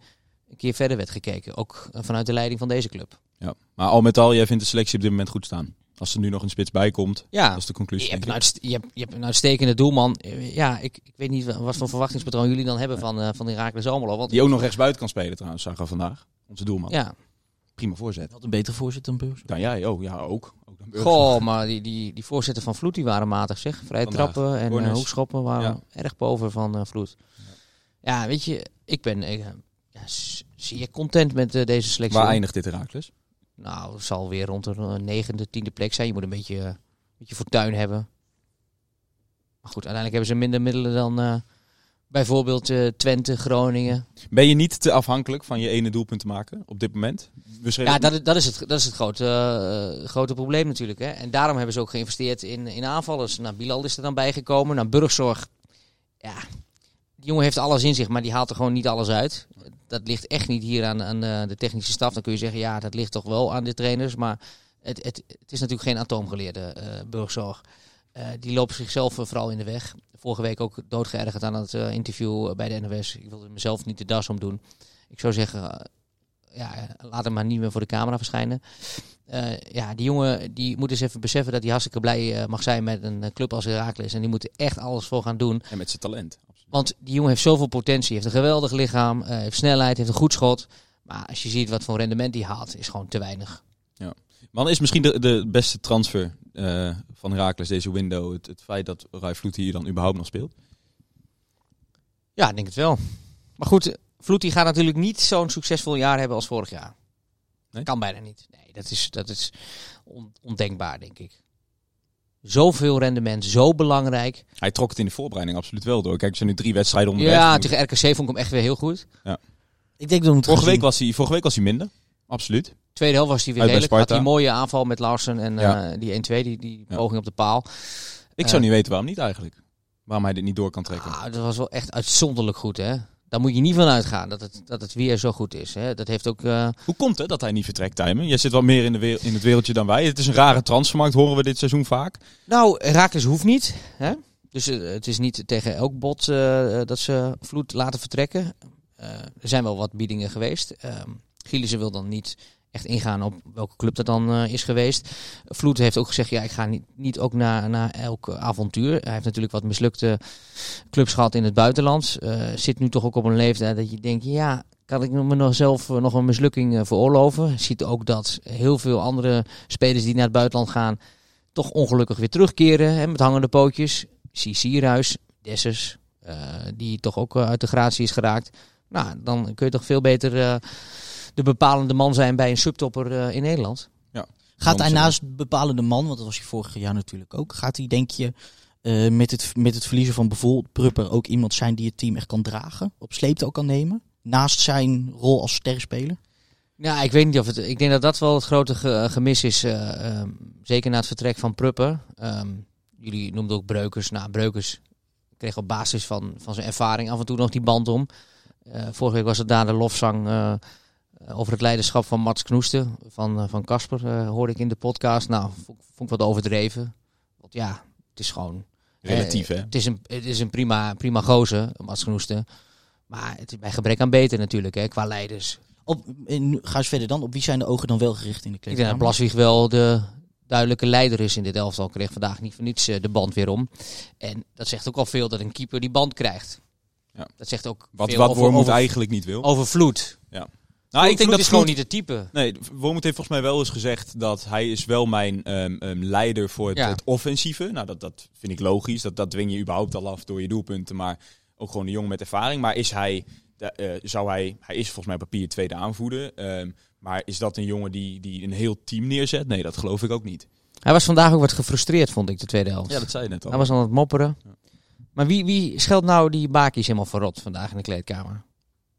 een keer verder werd gekeken. Ook eh, vanuit de leiding van deze club. Ja. Maar al met al, jij vindt de selectie op dit moment goed staan. Als er nu nog een spits bij komt, Ja, dat is de conclusie. Je hebt, een uitst- je, hebt, je hebt een uitstekende doelman. Ja, ik, ik weet niet wa- wat voor verwachtingspatroon jullie dan hebben van, eh van Herakles Almelo. Want Die ook nog rechtsbuiten kan spelen trouwens, zagen we vandaag. Onze doelman. ja, Prima voorzet. Wat een betere voorzitter dan Beurs. Dan jij, oh ja, ook. ook dan goh, maar die, die, die voorzetten van Vloed die waren matig zeg. Vrije Vandaag. trappen en eh, Corners. hoekschoppen waren Ja. erg boven van eh Vloed. Ja. weet je, ik ben eh, ja, zeer content met eh, deze selectie. Waar eindigt dit Herakles? Nou, het zal weer rond de eh, negende, tiende plek zijn. Je moet een beetje, een beetje fortuin hebben. Maar goed, uiteindelijk hebben ze minder middelen dan eh, bijvoorbeeld eh, Twente, Groningen. Ben je niet te afhankelijk van je ene doelpunt te maken op dit moment? Ja, dat, is- dat is het, dat is het grote, eh, grote probleem natuurlijk. Hè. En daarom hebben ze ook geïnvesteerd in, in aanvallers. Nou, Bilal is er dan bijgekomen. Nou, Burgzorg, ja, die jongen heeft alles in zich, maar die haalt er gewoon niet alles uit. Dat ligt echt niet hier aan, aan eh, de technische staf. Dan kun je zeggen, ja, dat ligt toch wel aan de trainers. Maar het, het, het is natuurlijk geen atoomgeleerde Burgzorg. Die lopen zichzelf vooral in de weg. Vorige week ook doodgeërgerd aan het eh, interview bij de NOS. Ik wilde mezelf niet de das om doen. Ik zou zeggen, eh, ja, eh, laat hem maar niet meer voor de camera verschijnen. Eh, ja, die jongen die moet eens even beseffen dat hij hartstikke blij eh, mag zijn met een eh, club als Heracles. En die moet er echt alles voor gaan doen. En met zijn talent. Absoluut. Want die jongen heeft zoveel potentie. Heeft een geweldig lichaam, eh, heeft snelheid, heeft een goed schot. Maar als je ziet wat voor rendement hij haalt, is gewoon te weinig. Man is misschien de, de beste transfer eh, van Herakles deze window. Het, het feit dat Rai Vloed hier dan überhaupt nog speelt. Ja, ik denk het wel. Maar goed, Vloed die gaat natuurlijk niet zo'n succesvol jaar hebben als vorig jaar. Nee? Kan bijna niet. Nee, dat is, dat is on- ondenkbaar, denk ik. Zoveel rendement, zo belangrijk. Hij trok het in de voorbereiding absoluut wel door. Kijk, er zijn nu drie wedstrijden onderweg. Ja, tegen RKC vond ik hem echt weer heel goed. Ik denk dat we moeten vorige, week was hij, vorige week was hij minder. Absoluut. Tweede helft was hij weer redelijk. Had die mooie aanval met Larsen en Ja. eh, die 1-2, die, die Ja. poging op de paal. Ik Eh. zou niet weten waarom niet eigenlijk. Waarom hij dit niet door kan trekken. Ah, dat was wel echt uitzonderlijk goed, hè. Daar moet je niet van uitgaan dat het, dat het weer zo goed is. Hè. Dat heeft ook... eh, Hoe komt het dat hij niet vertrekt, Tijmen? Jij zit wat meer in, de wereld, in het wereldje dan wij. Het is een rare transfermarkt, horen we dit seizoen vaak. Nou, Herakles hoeft niet. Hè? Dus eh, het is niet tegen elk bot eh, dat ze Vloed laten vertrekken. Eh, er zijn wel wat biedingen geweest. Ehm Gielissen wil dan niet echt ingaan op welke club dat dan eh, is geweest. Vloed heeft ook gezegd, ja, ik ga niet, niet ook naar, naar elk avontuur. Hij heeft natuurlijk wat mislukte clubs gehad in het buitenland. Eh, zit nu toch ook op een leeftijd dat je denkt, ja, kan ik me nog zelf eh, nog een mislukking veroorloven? Ziet ook dat heel veel andere spelers die naar het buitenland gaan, toch ongelukkig weer terugkeren hè, met hangende pootjes. Zie Sierhuis, Dessers, die toch ook uit de gratie is geraakt. Nou, dan kun je toch veel beter de bepalende man zijn bij een subtopper eh, in Nederland. Gaat hij naast bepalende man, want dat was hij vorig jaar natuurlijk ook, gaat hij denk je eh, met, het, met het verliezen van bijvoorbeeld Prupper ook iemand zijn die het team echt kan dragen, op sleeptouw kan nemen, naast zijn rol als sterspeler? Ja, ik weet niet of het. Ik denk dat dat wel het grote ge- gemis is. eh, ehm, zeker na het vertrek van Prupper. Ehm, jullie noemden ook Breukers. Nou, Breukers kreeg op basis van, van zijn ervaring af en toe nog die band om. Eh, vorige week was het daar de lofzang eh, over het leiderschap van Mats Knoesten van eh, van Casper, eh, hoorde ik in de podcast. Nou, vond, vond ik wat overdreven. Want ja, het is gewoon... Relatief, eh, hè? Het is een, het is een prima, prima gozer, Mats Knoesten. Maar het is bij gebrek aan beter natuurlijk, hè, qua leiders. Op, en ga eens verder dan. Op wie zijn de ogen dan wel gericht in de Ik denk dat Blaswieg wel de duidelijke leider is in dit elftal. Kreeg vandaag niet voor niets eh, de band weer om. En dat zegt ook al veel dat een keeper die band krijgt. Ja. Dat zegt ook Wat, veel wat over, eigenlijk niet wil. over Vloed. Nou, ik denk dat is gewoon niet het type. Nee, Wormoed heeft volgens mij wel eens gezegd dat hij is wel mijn ehm, ehm, leider voor het, Ja. het offensieve. Nou, dat, dat vind ik logisch. Dat, dat dwing je überhaupt al af door je doelpunten. Maar ook gewoon een jongen met ervaring. Maar is hij, eh, zou hij, hij is volgens mij papier tweede aanvoerder. ehm, maar is dat een jongen die, die een heel team neerzet? Nee, dat geloof ik ook niet. Hij was vandaag ook wat gefrustreerd, vond ik, de tweede helft. Ja, dat zei je net al. Hij was aan het mopperen. Ja. Maar wie, wie scheldt nou die Baki's helemaal verrot vandaag in de kleedkamer?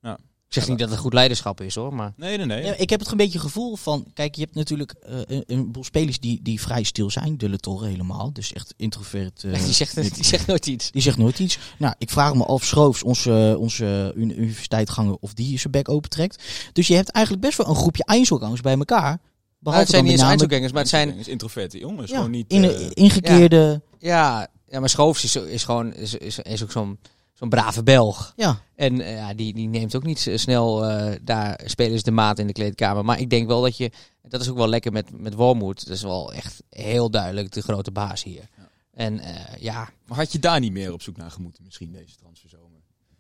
Ja. Ik zeg Ja, niet dat het goed leiderschap is hoor, maar... Nee, nee, nee. Ja, ik heb het een beetje gevoel van, kijk, je hebt natuurlijk eh, een, een boel spelers die, die vrij stil zijn. De Torre helemaal, dus echt introvert. eh, die, zegt, die zegt nooit iets. die zegt nooit iets. Nou, ik vraag me af, Schroofs, onze, onze uni- universiteitganger, of die zijn bek opentrekt. Dus je hebt eigenlijk best wel een groepje Einzelgangers bij elkaar. Maar Behalve het zijn niet eens Einzelgangers, maar het zijn... introverte jongens. ja, gewoon niet... in, eh, ingekeerde... Ja, ja maar Schoofs is, is gewoon is, is, is ook zo'n zo'n brave Belg. Ja, En eh, ja, die, die neemt ook niet zo snel eh, daar spelers de maat in de kleedkamer. Maar ik denk wel dat je, dat is ook wel lekker met, met Wormoed. Dat is wel echt heel duidelijk de grote baas hier. En eh, ja, Maar had je daar niet meer op zoek naar gemoeten misschien deze transferzomer?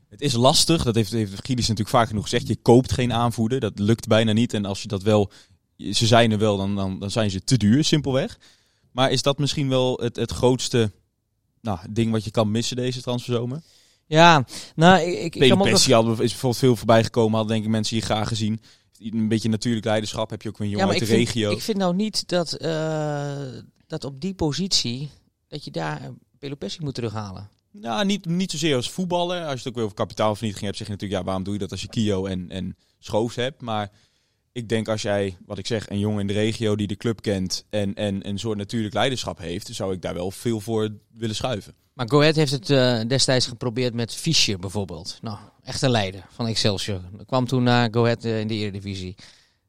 Het is lastig, dat heeft, heeft Gilles natuurlijk vaak genoeg gezegd. Je koopt geen aanvoerder, dat lukt bijna niet. En als je dat wel, ze zijn er wel, dan, dan, dan zijn ze te duur, simpelweg. Maar is dat misschien wel het, het grootste nou, ding wat je kan missen deze transferzomer? Ja nou, ik, ik, ik kan is bijvoorbeeld veel voorbij gekomen, hadden denk ik mensen hier graag gezien. Een beetje natuurlijk leiderschap heb je ook weer een jongen maar uit de vind, regio. ik vind nou niet dat, eh, dat op die positie, dat je daar eh, Pelopessi moet terughalen. Nou, niet, niet zozeer als voetballer. Als je het ook weer over kapitaalvernietiging hebt, zeg je natuurlijk, ja, waarom doe je dat als je Kio en, en Schoofs hebt? Maar ik denk als jij, wat ik zeg, een jongen in de regio die de club kent en, en een soort natuurlijk leiderschap heeft, zou ik daar wel veel voor willen schuiven. Maar Go Ahead heeft het eh, destijds geprobeerd met Fischer bijvoorbeeld. Nou, echt een leider van Excelsior. Dat kwam toen naar Go Ahead eh, in de Eredivisie.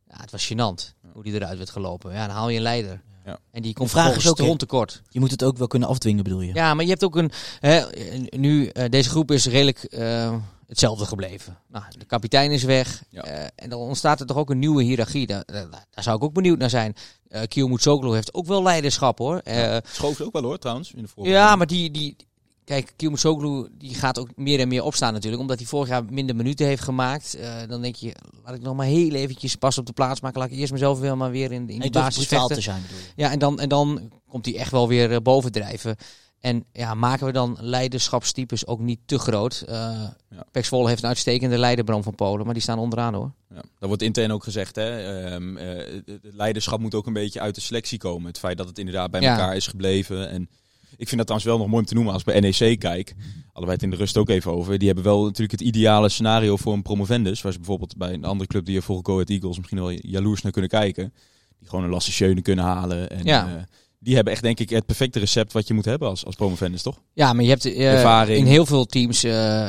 Ja, het was gênant hoe die eruit werd gelopen. Ja, dan haal je een leider. Ja. En die komt vraag is ook, te tekort. je moet het ook wel kunnen afdwingen, bedoel je? Ja, maar je hebt ook een... Hè, nu, eh, deze groep is redelijk eh, hetzelfde gebleven. Nou, de kapitein is weg. Ja. eh, en dan ontstaat er toch ook een nieuwe hiërarchie. Daar, daar, daar zou ik ook benieuwd naar zijn. Uh, Kiel Mutsoglu heeft ook wel leiderschap hoor. Eh, Schoofs ook wel hoor, trouwens, in de ja, maar die, die, kijk, Kilmusoglu die gaat ook meer en meer opstaan natuurlijk. Omdat hij vorig jaar minder minuten heeft gemaakt. Dan denk je, laat ik nog maar heel eventjes pas op de plaats maken. Laat ik eerst mezelf weer maar weer in, in durft basis vechten. te zijn? Ja, en dan, en dan komt hij echt wel weer bovendrijven. En ja, maken we dan leiderschapstypes ook niet te groot? Ja. Pek Zwolle heeft een uitstekende leiderbron van Polen, maar die staan onderaan hoor. Ja, dat wordt intern ook gezegd. Hè? Ehm, eh, het leiderschap moet ook een beetje uit de selectie komen. Het feit dat het inderdaad bij Ja. elkaar is gebleven. En ik vind dat trouwens wel nog mooi om te noemen als ik bij NEC kijk. Wij het in de rust ook even over. Die hebben wel natuurlijk het ideale scenario voor een promovendus. Waar ze bijvoorbeeld bij een andere club die je volgens Go Ahead Eagles misschien wel jaloers naar kunnen kijken. Die gewoon een Lasse Schöne kunnen halen. En, Ja. eh, die hebben echt denk ik het perfecte recept wat je moet hebben als, als promovendus, toch? Ja, maar je hebt eh, Ervaring. in heel veel teams eh,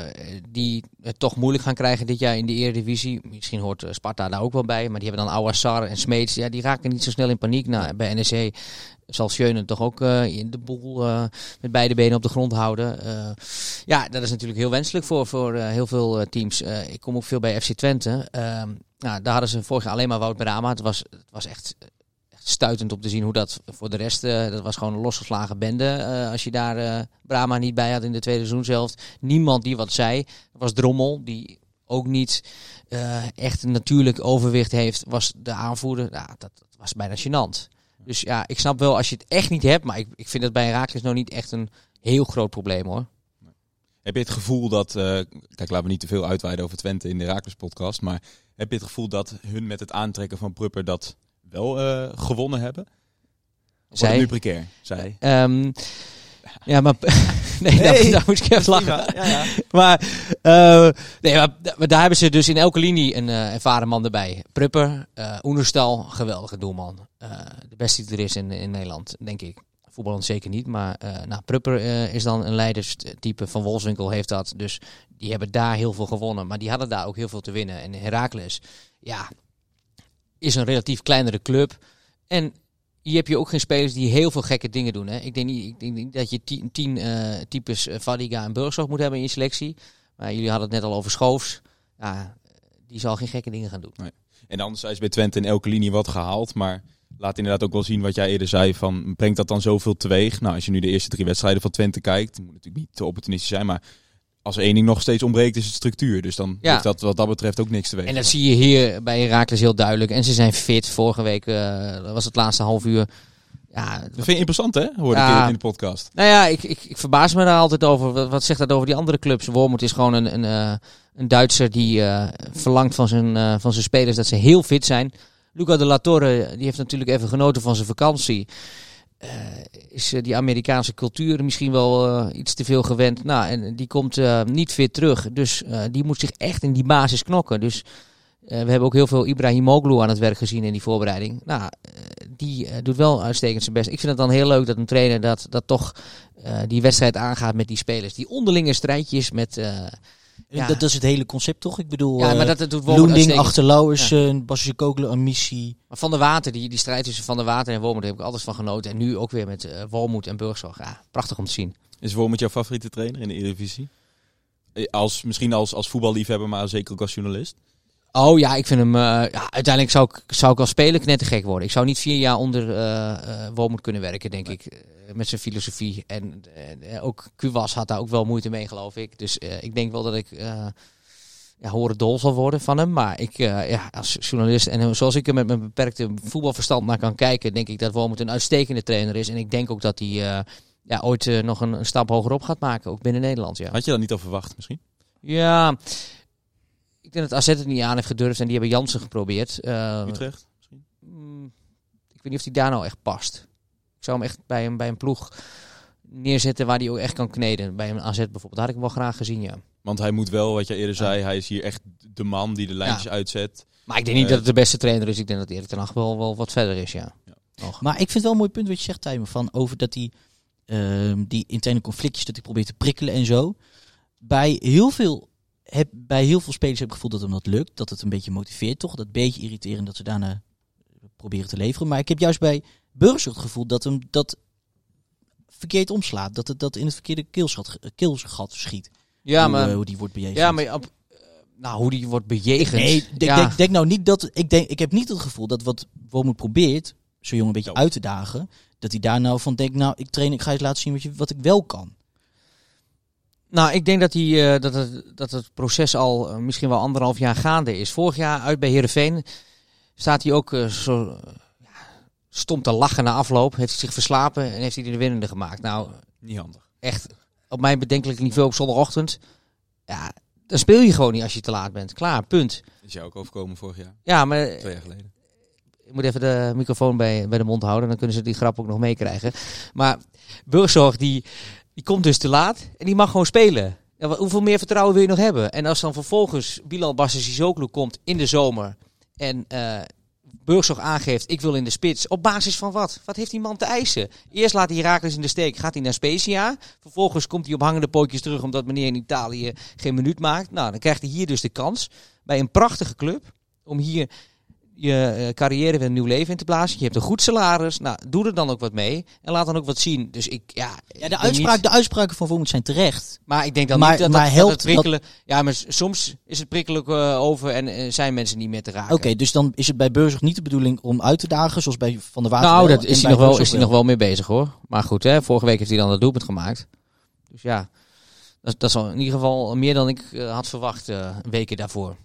die het toch moeilijk gaan krijgen dit jaar in de Eredivisie. Misschien hoort eh, Sparta daar ook wel bij, maar die hebben dan Awassar en Smeets. Ja, die raken niet zo snel in paniek. Nou, bij NEC zal Schöne toch ook in de boel met beide benen op de grond houden. Ja, dat is natuurlijk heel wenselijk voor, voor heel veel teams. Ik kom ook veel bij FC Twente. Ehm, nou, daar hadden ze vorig jaar alleen maar Wout Brama. Het was, het was echt stuitend om te zien hoe dat voor de rest, eh, dat was gewoon een losgeslagen bende. eh, als je daar eh, Brahma niet bij had in de tweede seizoen zelf. Niemand die wat zei. Dat was Drommel, die ook niet echt een natuurlijk overwicht heeft, was de aanvoerder. Dat, dat was bijna gênant. Dus ja, ik snap wel als je het echt niet hebt, maar ik, ik vind het bij Herakles nou niet echt een heel groot probleem hoor. Heb je het gevoel dat, eh, kijk laten we niet te veel uitweiden over Twente in de Herakles podcast, maar heb je het gevoel dat hun met het aantrekken van Prupper dat wel eh, gewonnen hebben? Of Zij? nu precair? Zij? Ehm, ja, maar nee, daar- Nee. Daar, moet ik even lachen. Ja, ja. Maar, eh, nee, maar, maar daar hebben ze dus in elke linie een eh, ervaren man erbij. Prupper, eh Oenerstal, geweldige doelman. De beste die er is in, in Nederland, denk ik. voetballend zeker niet. Maar nou, Prupper is dan een leiderstype. Van Wolfswinkel heeft dat. Dus die hebben daar heel veel gewonnen. Maar die hadden daar ook heel veel te winnen. En Heracles, ja, is een relatief kleinere club. En hier heb je ook geen spelers die heel veel gekke dingen doen. Hè? Ik, denk niet, ik denk niet dat je tien, tien eh, types eh, Vadiga en Burgzorg moet hebben in je selectie. Maar jullie hadden het net al over Schoofs. Ja, die zal geen gekke dingen gaan doen. En anderzijds bij Twente in elke linie wat gehaald. Maar laat inderdaad ook wel zien wat jij eerder zei. Van, brengt dat dan zoveel teweeg? Nou, als je nu de eerste drie wedstrijden van Twente kijkt. Moet natuurlijk niet te opportunistisch zijn. Maar als er één ding nog steeds ontbreekt is het structuur. Dus dan Ja. heeft dat wat dat betreft ook niks teweeg. En dat zie je hier bij Herakles heel duidelijk. En ze zijn fit. Vorige week eh, was het laatste half uur. Ja, Dat vind je interessant hè? Hoorde Ja. ik in de podcast. Nou ja, ik, ik, ik verbaas me daar altijd over. Wat, wat zegt dat over die andere clubs? Wormoed is gewoon een, een, eh, een Duitser die eh, verlangt van zijn, van zijn spelers dat ze heel fit zijn. Luca de la Torre, die heeft natuurlijk even genoten van zijn vakantie. Eh, is eh, die Amerikaanse cultuur misschien wel eh, iets te veel gewend. Nou, en die komt niet fit terug. Dus die moet zich echt in die basis knokken. Dus we hebben ook heel veel Ibrahimoglu aan het werk gezien in die voorbereiding. Nou, die doet wel uitstekend zijn best. Ik vind het dan heel leuk dat een trainer dat, dat toch die wedstrijd aangaat met die spelers. Die onderlinge strijdjes met... eh, Ja. Dat, dat is het hele concept toch? Ik bedoel, ja, eh, maar dat, dat doet Wormoed Loending, uitstekend. Achterlauwersen, Basje Kogelen, Amissi. Maar Van der Water, die, die strijd tussen Van der Water en Wormoed, daar heb ik altijd van genoten. En nu ook weer met eh Wormoed en Burgzorg. Ja, prachtig om te zien. Is Wormoed jouw favoriete trainer in de Eredivisie? Eh, Als, misschien als, als voetballiefhebber, maar zeker ook als journalist. Oh ja, ik vind hem... eh, ja, uiteindelijk zou ik, zou ik als speler knettergek worden. Ik zou niet vier jaar onder Wormoed kunnen werken, denk ik. met zijn filosofie. En ook Kuwas had daar ook wel moeite mee, geloof ik. Dus ik denk wel dat ik... ja, horen dol zal worden van hem. Maar ik, ja, als journalist en zoals ik er met mijn beperkte voetbalverstand naar kan kijken, denk ik dat Wormoed een uitstekende trainer is. En ik denk ook dat hij ja, ooit nog een, een stap hoger op gaat maken, ook binnen Nederland. Ja. Had je dat niet al verwacht misschien? Ja, ik denk dat AZ het niet aan heeft gedurfd en die hebben Jansen geprobeerd. Eh, Utrecht? mm, ik weet niet of hij daar nou echt past. Ik zou hem echt bij een, bij een ploeg neerzetten waar hij ook echt kan kneden. Bij een AZ bijvoorbeeld. Had ik hem wel graag gezien, ja. Want hij moet wel, wat jij eerder zei, hij is hier echt de man die de lijntjes uitzet. Maar ik denk niet Eh, dat het de beste trainer is. Ik denk dat Erik ten Hag wel, wel wat verder is, ja. Maar ik vind het wel een mooi punt wat je zegt, Tijmen, van over dat die, ehm, die interne conflictjes, dat hij probeert te prikkelen en zo. Bij heel veel, heb, bij heel veel spelers heb ik het gevoel dat hem dat lukt, dat het een beetje motiveert, toch? Dat beetje irriterend dat ze daarna proberen te leveren. Maar ik heb juist bij Burgers het gevoel dat hem dat verkeerd omslaat. Dat het dat in het verkeerde keelschat, keelgat schiet. Ja, hoe, maar, eh, hoe die wordt bejegend. ja, maar op, eh, nou, hoe die wordt bejegend. Nee, denk, ja. denk, denk nou niet dat. Ik, denk, ik heb niet het gevoel dat wat Wormoed probeert, zo'n jongen een beetje Ja. uit te dagen, dat hij daar nou van denkt, nou, ik train, ik ga eens laten zien wat, je, wat ik wel kan. Nou, ik denk dat, die, eh, dat, het, dat het proces al eh, misschien wel anderhalf jaar gaande is. Vorig jaar uit bij Heerenveen staat hij ook eh, zo stom te lachen na afloop. Heeft hij zich verslapen en heeft hij de winnende gemaakt. Nou, Niet handig. echt op mijn bedenkelijke niveau op zondagochtend. Ja, dan speel je gewoon niet als je te laat bent. Klaar, punt. Is jou ook overkomen vorig jaar, Ja, maar twee jaar geleden. ik moet even de microfoon bij, bij de mond houden. Dan kunnen ze die grap ook nog meekrijgen. Maar Burgzorg, die, die komt dus te laat. En die mag gewoon spelen. Hoeveel meer vertrouwen wil je nog hebben? En als dan vervolgens Bilal Bassisoglu komt in de zomer. En eh Burgzorg aangeeft, ik wil in de spits. Op basis van wat? Wat heeft die man te eisen? Eerst laat hij Herakles in de steek. Gaat hij naar Spezia. Vervolgens komt hij op hangende pootjes terug. Omdat meneer in Italië geen minuut maakt. Nou, dan krijgt hij hier dus de kans. Bij een prachtige club. Om hier je eh, carrière weer een nieuw leven in te blazen. Je hebt een goed salaris. Nou, doe er dan ook wat mee. En laat dan ook wat zien. Dus ik, ja... Ja, de, denk uitspraak, niet- de uitspraken van Wormoed zijn terecht. maar ik denk dan Maar- niet dat, maar dat, dat helpt het prikkelen... Ja, maar soms is het prikkelijk eh, over en eh, zijn mensen niet meer te raken. Oké, dus dan is het bij Burgers niet de bedoeling om uit te dagen, zoals bij Van der Water. Nou, dat is hij, nog wel, is hij nog wel mee bezig hoor. Maar goed, hè, vorige week heeft hij dan dat doelpunt gemaakt. Dus ja, dat, dat is al in ieder geval meer dan ik had verwacht weken daarvoor.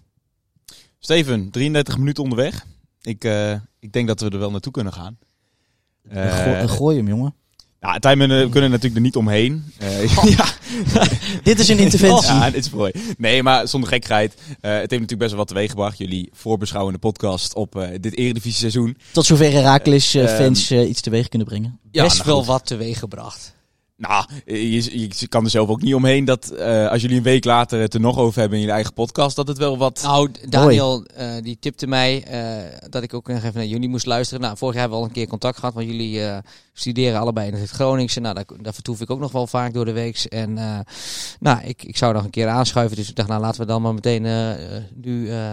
Steven, 33 minuten onderweg. Ik, eh, ik denk dat we er wel naartoe kunnen gaan. Een gooi- Eh, hem, jongen. ja, Tijmen, eh, we kunnen natuurlijk er niet omheen. Eh, ja, Dit is een interventie. Ja, dit is mooi. Nee, maar zonder gekheid. Eh, het heeft natuurlijk best wel wat teweeggebracht. Jullie voorbeschouwende podcast op eh, dit Eredivisie seizoen. Tot zover Herakles Ehm, fans eh, iets teweeg kunnen brengen. Ja, Best nou wel goed. wat teweeg gebracht. Nou, je, je kan er zelf ook niet omheen dat eh, als jullie een week later het er nog over hebben in je eigen podcast, dat het wel wat... Nou, Daniel eh, die tipte mij eh, dat ik ook nog even naar jullie moest luisteren. Nou, vorig jaar hebben we al een keer contact gehad, want jullie eh, studeren allebei in het Groningse. Nou, daar, daar vertoef ik ook nog wel vaak door de week. En eh, nou, ik, ik zou nog een keer aanschuiven, dus ik dacht, nou laten we dan maar meteen nu eh,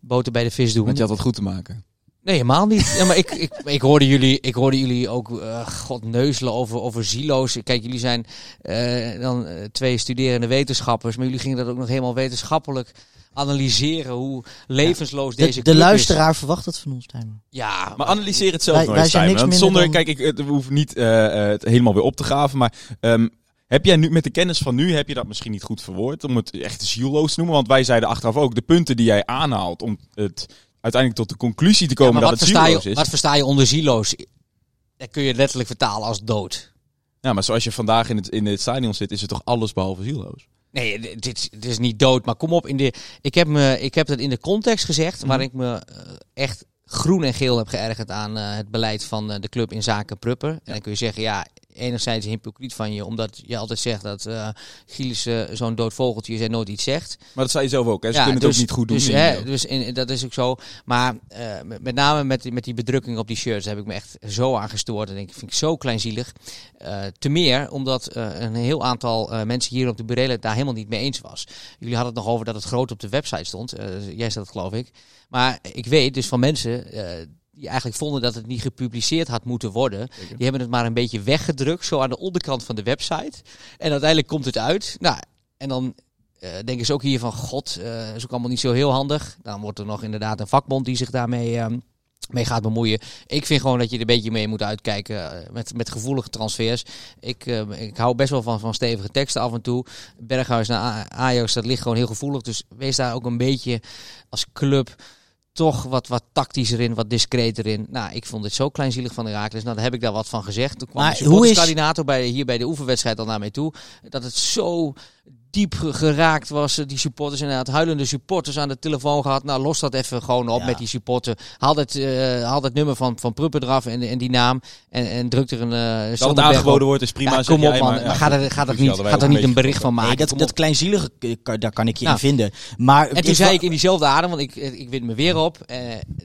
boter bij de vis doen. Want je had wat goed te maken. Nee, helemaal niet. Ja, maar ik, ik, ik, hoorde jullie, ik hoorde jullie ook eh, god neuzelen over, over silo's. Kijk, jullie zijn eh, dan eh, twee studerende wetenschappers, maar jullie gingen dat ook nog helemaal wetenschappelijk analyseren hoe levensloos De, deze de is. luisteraar verwacht het van ons, Tijmen. Ja, Maar analyseer het zelf Wij- nog wij Want minder zonder, dan- kijk, ik, het hoeft niet eh, eh, het helemaal weer op te graven, maar ehm, heb jij nu met de kennis van nu, heb je dat misschien niet goed verwoord om het echt zieloos te noemen? Want wij zeiden achteraf ook, de punten die jij aanhaalt om het uiteindelijk tot de conclusie te komen dat het zieloos je, is. wat versta je onder silo's? Dat kun je letterlijk vertalen als dood. Ja, maar zoals je vandaag in het, in het stadion zit, is het toch alles behalve zieloos? Nee, dit, dit- is niet dood, maar kom op. In de, ik, heb me, ik heb dat in de context gezegd, waar ik me eh, echt groen en geel heb geërgerd aan eh, het beleid van eh, de club in zaken Prupper. En dan kun je zeggen, ja, enerzijds hypocriet van je, omdat je altijd zegt dat Gilles eh, zo'n dood vogeltje is en nooit iets zegt. Maar dat zei je zelf ook, hè? Ze kunnen het ook niet goed doen. Dus, in hè, dus in, dat is ook zo. Maar eh, met, met name met, die- met die bedrukking op die shirts heb ik me echt zo aan gestoord. En denk ik, vind ik zo kleinzielig. Te meer omdat een heel aantal mensen hier op de burelen daar helemaal niet mee eens was. Jullie hadden het nog over dat het groot op de website stond. Jij zei dat geloof ik. Maar ik weet dus van mensen die eigenlijk vonden dat het niet gepubliceerd had moeten worden. Die hebben het maar een beetje weggedrukt, zo aan de onderkant van de website. En uiteindelijk komt het uit. Nou, en dan eh, denken ze ook hier van, god, eh is ook allemaal niet zo heel handig. Dan wordt er nog inderdaad een vakbond die zich daarmee ehm, mee gaat bemoeien. Ik vind gewoon dat je er een beetje mee moet uitkijken met, met gevoelige transfers. Ik, ik hou best wel van, van stevige teksten af en toe. Berghuis naar Ajax, dat ligt gewoon heel gevoelig. Dus wees daar ook een beetje als club toch wat, wat tactischer in, wat discreter in. Nou, ik vond dit zo kleinzielig van Herakles. Nou, daar heb ik daar wat van gezegd. Toen kwam Maar de hoe is- bij, hier bij de oefenwedstrijd al naar mij toe. Dat het zo diep ge- geraakt was. eh, Die supporters inderdaad huilende supporters aan de telefoon gehad. Nou, los dat even gewoon op Ja. met die supporter. Haal het, eh, haal het nummer van, van Prupper eraf en, en die naam. En, en druk er een uh, Dat het aangeboden wordt is prima, Ja, kom op man, maar, ja, ga er, goed, ga er niet, hadden wij ga ook er niet een bericht van maken. Nee, dat, dat kleinzielige, eh, daar kan ik je Nou. in vinden. Maar En het toen zei ik in diezelfde adem, want ik, ik wint me weer op. eh,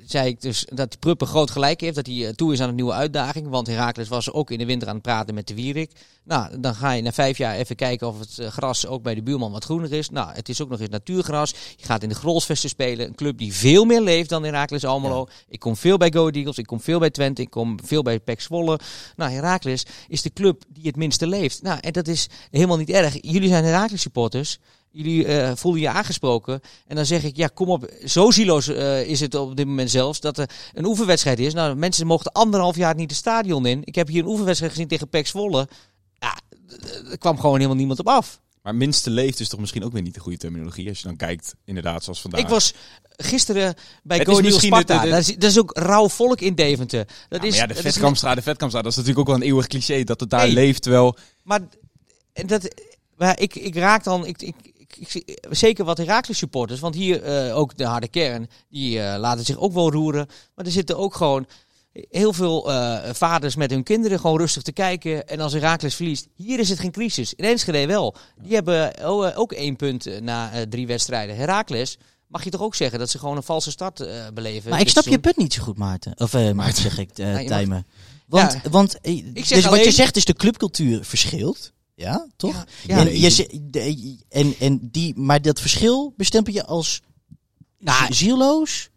zei ik dus dat die Pruppen groot gelijk heeft. Dat hij eh, toe is aan een nieuwe uitdaging. Want Herakles was ook in de winter aan het praten met de Wierik. Nou, dan ga je na vijf jaar even kijken of het eh, gras ook bij de buurman wat groener is. Nou, het is ook nog eens natuurgras. Je gaat in de Grolsvesten spelen. Een club die veel meer leeft dan Herakles Almelo. Ik kom veel bij Go Eagles. Ik kom veel bij Twente. Ik kom veel bij PEC Zwolle. Nou, Herakles is de club die het minste leeft. Nou, en dat is helemaal niet erg. Jullie zijn Herakles supporters. Jullie eh, voelen je aangesproken. En dan zeg ik, ja, kom op. Zo zieloos eh, is het op dit moment zelfs. Dat er een oefenwedstrijd is. Nou, mensen mochten anderhalf jaar niet het stadion in. Ik heb hier een oefenwedstrijd gezien tegen PEC Zwolle. Ja, er kwam gewoon helemaal niemand op af. Maar minste leeft is toch misschien ook weer niet de goede terminologie. Als je dan kijkt, inderdaad, zoals vandaag. Ik was gisteren bij Go Ahead Sparta. de- de- Dat, is, dat is ook rauw volk in Deventer. Dat Ja, is, ja, de Vetkampstraat, de Vetkampstraat, dat is natuurlijk ook wel een eeuwig cliché dat het daar leeft. Terwijl, Maar en dat, maar ik, ik raak dan, ik, ik, ik, zeker wat Herakles supporters, want hier eh, ook de harde kern, die eh, laten zich ook wel roeren. Maar er zitten ook gewoon heel veel eh, vaders met hun kinderen gewoon rustig te kijken. En als Herakles verliest, hier is het geen crisis. In Enschede wel. Die hebben oh, eh, ook één punt eh, na eh, drie wedstrijden. Herakles, mag je toch ook zeggen dat ze gewoon een valse start eh, beleven? Maar ik snap je punt niet zo goed, Maarten. Of eh Maarten zeg ik, eh mag- Tijmen. Want, Ja. want eh, zeg dus wat je zegt is de clubcultuur verschilt. Ja, toch? Ja, en, je, en, en die, maar dat verschil bestempel je als Nou, zieloos?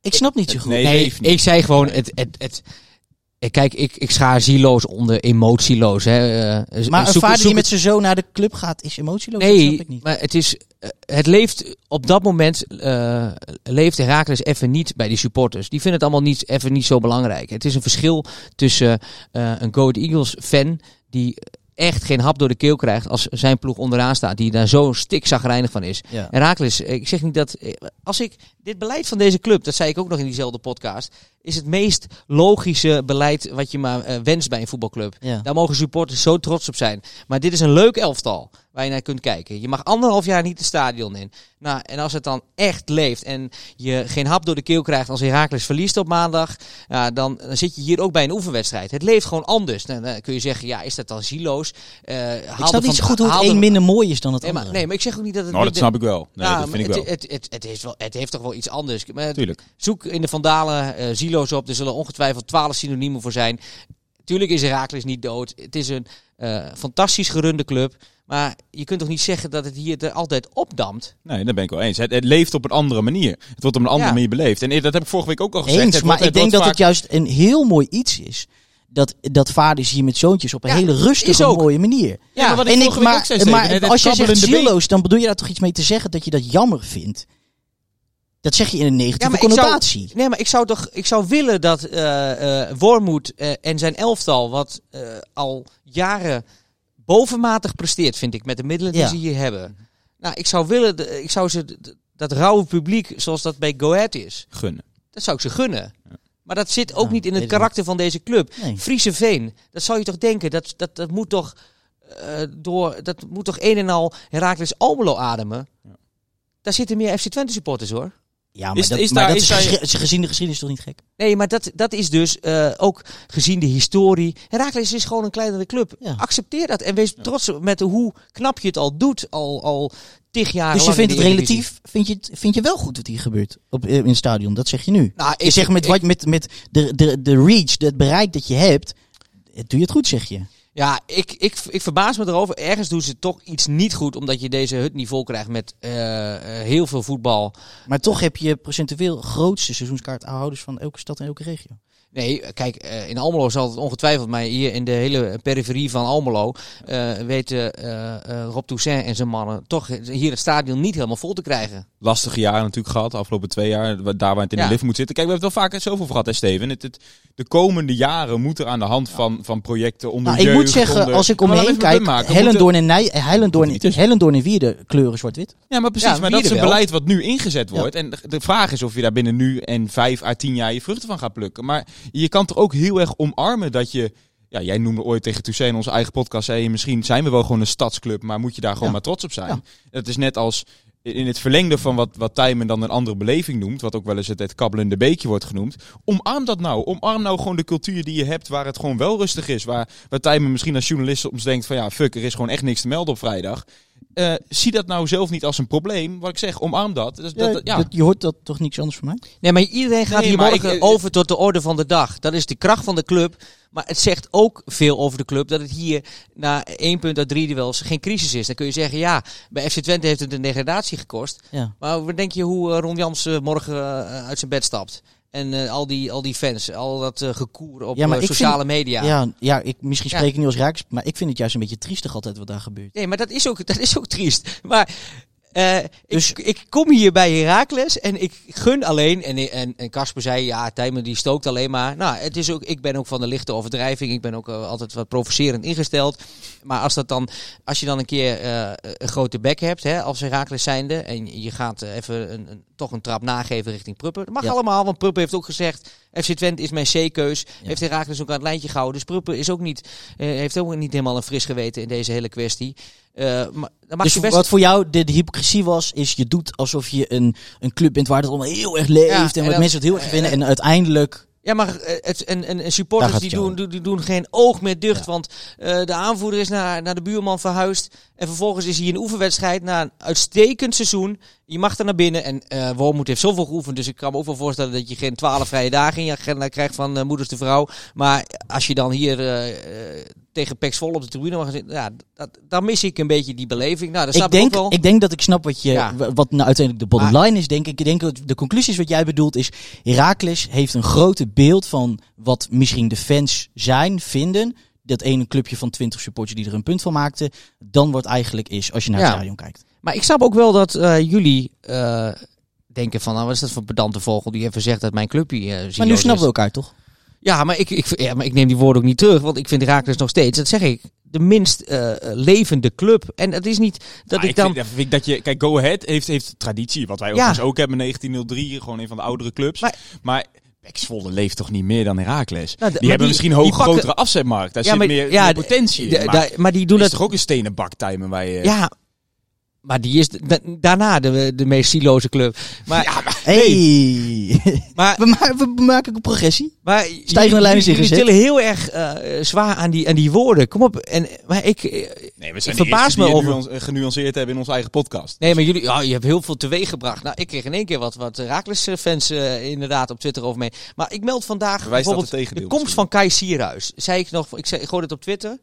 Ik snap niet zo goed. nee, Nee, ik zei gewoon het. het, het Kijk, ik, ik schaar zieloos onder emotieloos. Hè. eh, maar een zoek- vader zoek die met zijn zoon naar de club gaat, is emotieloos? dat snap Nee, ik niet. maar het is. eh, Het leeft op dat moment. eh leeft Herakles even niet bij die supporters. Die vinden het allemaal niet, even niet zo belangrijk. Het is een verschil tussen eh, een Go Ahead Eagles fan. die echt geen hap door de keel krijgt. als zijn ploeg onderaan staat. die daar zo stikzagrijnig van is. Ja. Herakles, ik zeg niet dat. eh, Als ik dit beleid van deze club. dat zei ik ook nog in diezelfde podcast. is het meest logische beleid wat je maar eh, wenst bij een voetbalclub. Ja. Daar mogen supporters zo trots op zijn. Maar dit is een leuk elftal waar je naar kunt kijken. Je mag anderhalf jaar niet het stadion in. Nou, en als het dan echt leeft en je geen hap door de keel krijgt als Heracles verliest op maandag, ja, dan, dan zit je hier ook bij een oefenwedstrijd. Het leeft gewoon anders. Nou, dan kun je zeggen, ja, is dat dan zieloos? Eh, Ik snap niet zo goed hoe het een minder mooi is dan het Nee maar, andere. nee, maar ik zeg ook niet dat het... Nou, dat snap ik wel. Nee, Ja, dat vind ik maar wel. het, het, het, het, heeft wel, het heeft toch wel iets anders. Maar Tuurlijk. Zoek in de Vandalen eh Zilo's op. Er zullen ongetwijfeld twaalf synoniemen voor zijn. Tuurlijk is Herakles niet dood. Het is een eh, fantastisch gerunde club. Maar je kunt toch niet zeggen dat het hier er altijd opdampt? Nee, dat ben ik wel eens. Het, het leeft op een andere manier. Het wordt op een andere Ja. manier beleefd. En eh, dat heb ik vorige week ook al gezegd. Eens, maar wordt- ik denk dat vaak- het juist een heel mooi iets is. Dat, dat vaders hier met zoontjes op een Ja, hele rustige, mooie manier. Ja, maar wat ik en ik, week ook maar, zei, maar als jij zegt zieloos, dan bedoel je daar toch iets mee te zeggen dat je dat jammer vindt? Dat zeg je in een negatieve maar zou- connotatie. Nee, maar ik zou toch ik zou willen dat eh Wormoed en zijn elftal, wat al jaren bovenmatig presteert, vind ik, met de middelen die Ja. ze hier hebben. Nou, ik zou willen, ik zou ze dat rauwe publiek, zoals dat bij Go Ahead is, Gunnen. dat zou ik ze gunnen. Maar dat zit ook Ja, niet in het karakter van deze club. Nee. Friese Veen, dat zou je toch denken, dat, dat, dat moet toch eh, door, dat moet toch een en al Heracles Almelo ademen. Daar zitten meer FC Twente supporters hoor. Ja, maar Is- dat, is maar daar- dat is is, daar- gesche- gezien de geschiedenis toch niet gek? Nee, maar dat, dat is dus eh, ook gezien de historie. Heracles is gewoon een kleinere club. Ja. Accepteer dat en wees trots met hoe knap je het al doet. Al, al tig jaar Dus je vindt het relatief, vind je, het, vind je wel goed wat hier gebeurt op, in het stadion? Dat zeg je nu. Nou, je ik- zegt met, ik- wat, met, met de, de, de reach, het bereik dat je hebt, eh, doe je het goed, zeg je. Ja, ik, ik, ik verbaas me erover. Ergens doen ze toch iets niet goed. Omdat je deze hut niet vol krijgt met eh, eh, heel veel voetbal. Maar toch heb je procentueel grootste seizoenskaarthouders van elke stad en elke regio. Nee, kijk, eh, in Almelo zal het ongetwijfeld, maar hier in de hele periferie van Almelo eh, weten eh, Rob Toussaint en zijn mannen toch hier het stadion niet helemaal vol te krijgen. lastige jaren natuurlijk gehad. De afgelopen twee jaar. Daar waar het in Ja. de lift moet zitten. Kijk, we hebben het wel vaak zoveel over gehad, hè, Steven. Het, het, de komende jaren moeten aan de hand van, van projecten onder Nou, ik jeugd, moet zeggen, onder- als ik Ja, maar omheen laat even een kijk, Hellendoorn en, Nij, Hellendoorn, Niet. Hellendoorn en Wierde kleuren zwart-wit. Ja, maar precies. Ja, maar dat is een beleid wat nu ingezet wordt. En de- de vraag is of je daar binnen nu en vijf à tien jaar je vruchten van gaat plukken. Maar je kan toch ook heel erg omarmen dat je... Ja, jij noemde ooit tegen Toussaint in onze eigen podcast... Zei je, misschien zijn we wel gewoon een stadsclub, maar moet je daar gewoon Ja. maar trots op zijn. Ja. Het is net als in het verlengde van wat, wat Tijmen dan een andere beleving noemt... wat ook wel eens het, het kabbelende beekje wordt genoemd. Omarm dat nou. Omarm nou gewoon de cultuur die je hebt waar het gewoon wel rustig is. Waar, waar Tijmen misschien als journalist soms denkt van... ja, fuck, er is gewoon echt niks te melden op vrijdag. Eh, zie dat nou zelf niet als een probleem. Wat ik zeg, omarm dat. Dat, dat- ja. Dat- je hoort dat toch niks anders van mij? Nee, maar iedereen gaat Nee, hier morgen ik- over tot de orde van de dag. Dat is de kracht van de club. Maar het zegt ook veel over de club dat het hier na één punt uit drie duels geen crisis is. Dan kun je zeggen, ja, bij FC Twente heeft het een degradatie gekost. Ja. Maar wat denk je hoe eh, Ron Jans morgen eh, uit zijn bed stapt? En eh, al, die, al die fans, al dat eh, gekoer op Ja, maar ik sociale vind- media. Ja, ja ik, misschien spreek ik nu als Rijks, maar ik vind het juist een beetje triestig altijd wat daar gebeurt. Nee, maar dat is ook, dat is ook triest. Maar eh, Dus- ik, ik kom hier bij Heracles en ik gun alleen. En, en, en Casper zei, ja, Tijmen die stookt alleen maar. Nou, het is ook, ik ben ook van de lichte overdrijving. Ik ben ook eh, altijd wat provocerend ingesteld. Maar als, dat dan, als je dan een keer eh, een grote bek hebt, hè, als Heracles zijnde. En je gaat even een, een, toch een trap nageven richting Pruppen. Dat mag Ja. allemaal, want Pruppen heeft ook gezegd... FC Twente is mijn C-keus. Heeft Heracles ook aan het lijntje gehouden. Dus Pruppen is ook niet, eh, heeft ook niet helemaal een fris geweten in deze hele kwestie. Eh, maar Dus best... wat voor jou de, de hypocrisie was, is je doet alsof je een, een club bent waar het allemaal heel erg leeft Ja, en en wat mensen het heel erg eh, vinden. En uiteindelijk, Ja, maar eh, het, en, en, supporters die doen, die, doen geen oog meer dicht. Want eh, de aanvoerder is naar, naar de buurman verhuisd. En vervolgens is hij een oefenwedstrijd na een uitstekend seizoen. Je mag er naar binnen. En Wormoed heeft zoveel geoefend. Dus ik kan me ook wel voorstellen dat je geen twaalf vrije dagen in je agenda krijgt van moeders de vrouw. Maar als je dan hier tegen Pex vol op de tribune mag zitten. Ja, dat, dan mis ik een beetje die beleving. Nou, dat ik ik, denk, wel. ik denk dat ik snap wat, je, Ja. wat nou uiteindelijk de bottom line is, denk ik. Ik denk dat de conclusie is wat jij bedoelt is, Heracles heeft een grote beeld van wat misschien de fans zijn, vinden. Dat ene clubje van 20 supporters die er een punt van maakte, dan wordt eigenlijk is als je naar het Ja. stadion kijkt. Maar ik snap ook wel dat eh, jullie eh, denken van, nou wat is dat voor pedante vogel die even zegt dat mijn clubje eh Maar nu snappen we elkaar toch? Ja, maar ik, ik, ja, maar ik neem die woorden ook niet terug, want ik vind Herakles nog steeds, dat zeg ik, de minst eh, levende club. En het is niet dat ik dan... vind, dat je, kijk, Go Ahead heeft, heeft traditie, wat wij Ja. ook hebben, 1903, gewoon een van de oudere clubs. Maar- Maar, Zwolle leeft toch niet meer dan Heracles? Nou, die hebben die- misschien pakken- grotere afzetmarkt. Daar Ja, zit maar- meer, ja, meer de- potentie in. Maar die doen is dat toch ook een stenen baktimer waar je... Ja, maar die is da- daarna de, de meest sieloze club. Maar, Hey. maar, we, ma- we maken een progressie. maar Stijgende lijn is jullie ingezet. tillen heel erg eh, zwaar aan die, aan die woorden. Kom op. En, maar ik, eh, Nee, we zijn Ik verbaas me die over- genuanceerd hebben in onze eigen podcast. nee, maar jullie, ja, je hebt heel veel teweeg gebracht. Nou, ik kreeg in één keer wat, wat Raakles-fans eh, inderdaad op Twitter over mee. Maar ik meld vandaag dat bijvoorbeeld de komst misschien. van Kai Sierhuis. Zei ik nog, ik, zei, ik gooi het op Twitter.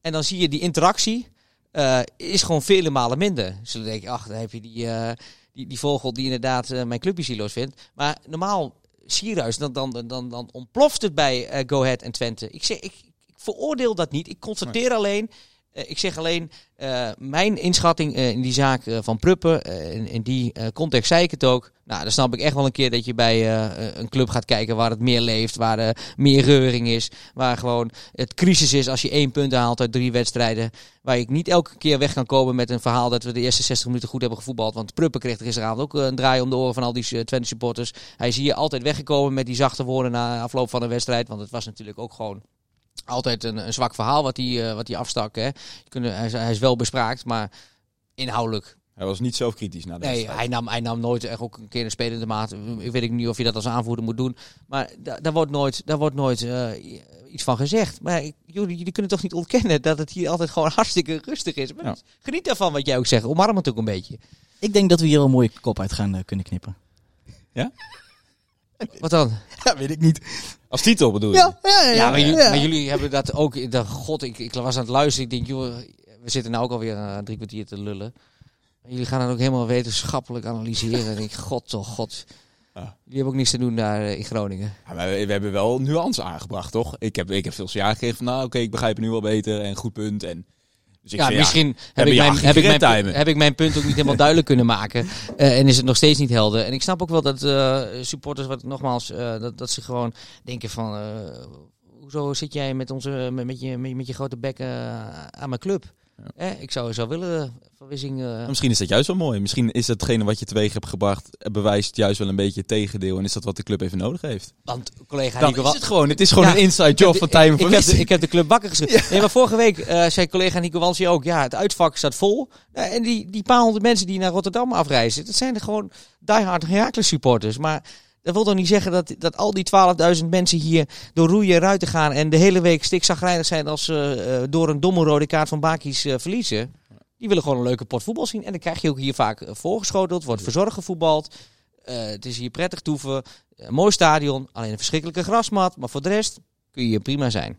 En dan zie je die interactie eh, is gewoon vele malen minder. Dus dan denk je, ach, dan heb je die, eh, die, die vogel die inderdaad eh, mijn clubje sieloos vindt. Maar normaal, Sierhuis, dan, dan, dan, dan ontploft het bij Go Ahead en Twente. Ik, zeg, ik, ik veroordeel dat niet. Ik constateer alleen... eh, ik zeg alleen, eh, mijn inschatting eh, in die zaak van Pruppen, in, in die context zei ik het ook. Nou, dan snap ik echt wel een keer dat je bij een club gaat kijken waar het meer leeft, waar er meer reuring is, waar gewoon het crisis is als je één punt haalt uit drie wedstrijden. Waar ik niet elke keer weg kan komen met een verhaal dat we de eerste 60 minuten goed hebben gevoetbald. Want Pruppen kreeg er gisteravond ook een draai om de oren van al die Twente supporters. Hij is hier altijd weggekomen met die zachte woorden na afloop van een wedstrijd. Want het was natuurlijk ook gewoon altijd een, een zwak verhaal wat hij, eh, wat hij afstak. Hè. Je kunt- hij, is, hij is wel bespraakt, maar inhoudelijk. Hij was niet zelf kritisch naar de Nee, hij nam, hij nam nooit echt ook een keer een spelende maat. Ik weet niet of je dat als aanvoerder moet doen. Maar da- daar wordt nooit, daar wordt nooit eh, iets van gezegd. Maar ik- jullie, jullie kunnen toch niet ontkennen dat het hier altijd gewoon hartstikke rustig is. Maar Ja. Geniet daarvan wat jij ook zegt. Omarm het ook een beetje. Ik denk dat we hier een mooie kop uit gaan eh, kunnen knippen. Wat dan? Ja, weet ik niet. Als titel bedoel je? Ja, ja, ja. Ja, maar, jullie, ja. maar jullie hebben dat ook. Dat, God, ik, ik was aan het luisteren. Ik denk, joh, we zitten nou ook alweer uh, drie kwartier te lullen. Jullie gaan het ook helemaal wetenschappelijk analyseren. en ik denk, god toch, god. Ja. Jullie hebben ook niks te doen daar eh, in Groningen. Ja, maar we, we hebben wel nuance aangebracht, toch? Ik heb, ik heb veel jaar gekregen van, nou oké, ik begrijp het nu wel beter en goed punt. En, dus ik ja, zei, misschien heb ik, mijn, heb, ik mijn, heb ik mijn punt ook niet helemaal duidelijk kunnen maken. Eh, en is het nog steeds niet helder. En ik snap ook wel dat eh, supporters, wat nogmaals, eh, dat, dat ze gewoon denken van... hoezo zit jij met, onze, met, met, je, met, je- met je grote bek aan mijn club? Eh, ik zou, zou willen, Van Wissing... eh, Misschien is dat juist wel mooi. Misschien is datgene wat je teweeg hebt gebracht, eh, bewijst juist wel een beetje het tegendeel. En is dat wat de club even nodig heeft. want collega Dan Nico... is het gewoon, het is gewoon Ja, een inside job van Tijmen ik, van ik, heb de, ik heb de club wakker geschreven. Nee, maar vorige week eh, zei collega Nico Wansi ook... Ja, het uitvak staat vol. En die, die paar honderd mensen die naar Rotterdam afreizen... Dat zijn er gewoon diehard Heracles supporters. Maar dat wil toch niet zeggen dat, dat al die 12.000 mensen hier... door roeien en ruiten gaan... en de hele week stikzagrijnig zijn... als ze eh, door een domme rode kaart van Bakis eh, verliezen. Die willen gewoon een leuke pot voetbal zien. En dan krijg je ook hier vaak eh, voorgeschoteld. Wordt verzorgd gevoetbald. Eh, het is hier prettig toeven. Een mooi stadion. Alleen een verschrikkelijke grasmat. Maar voor de rest kun je hier prima zijn.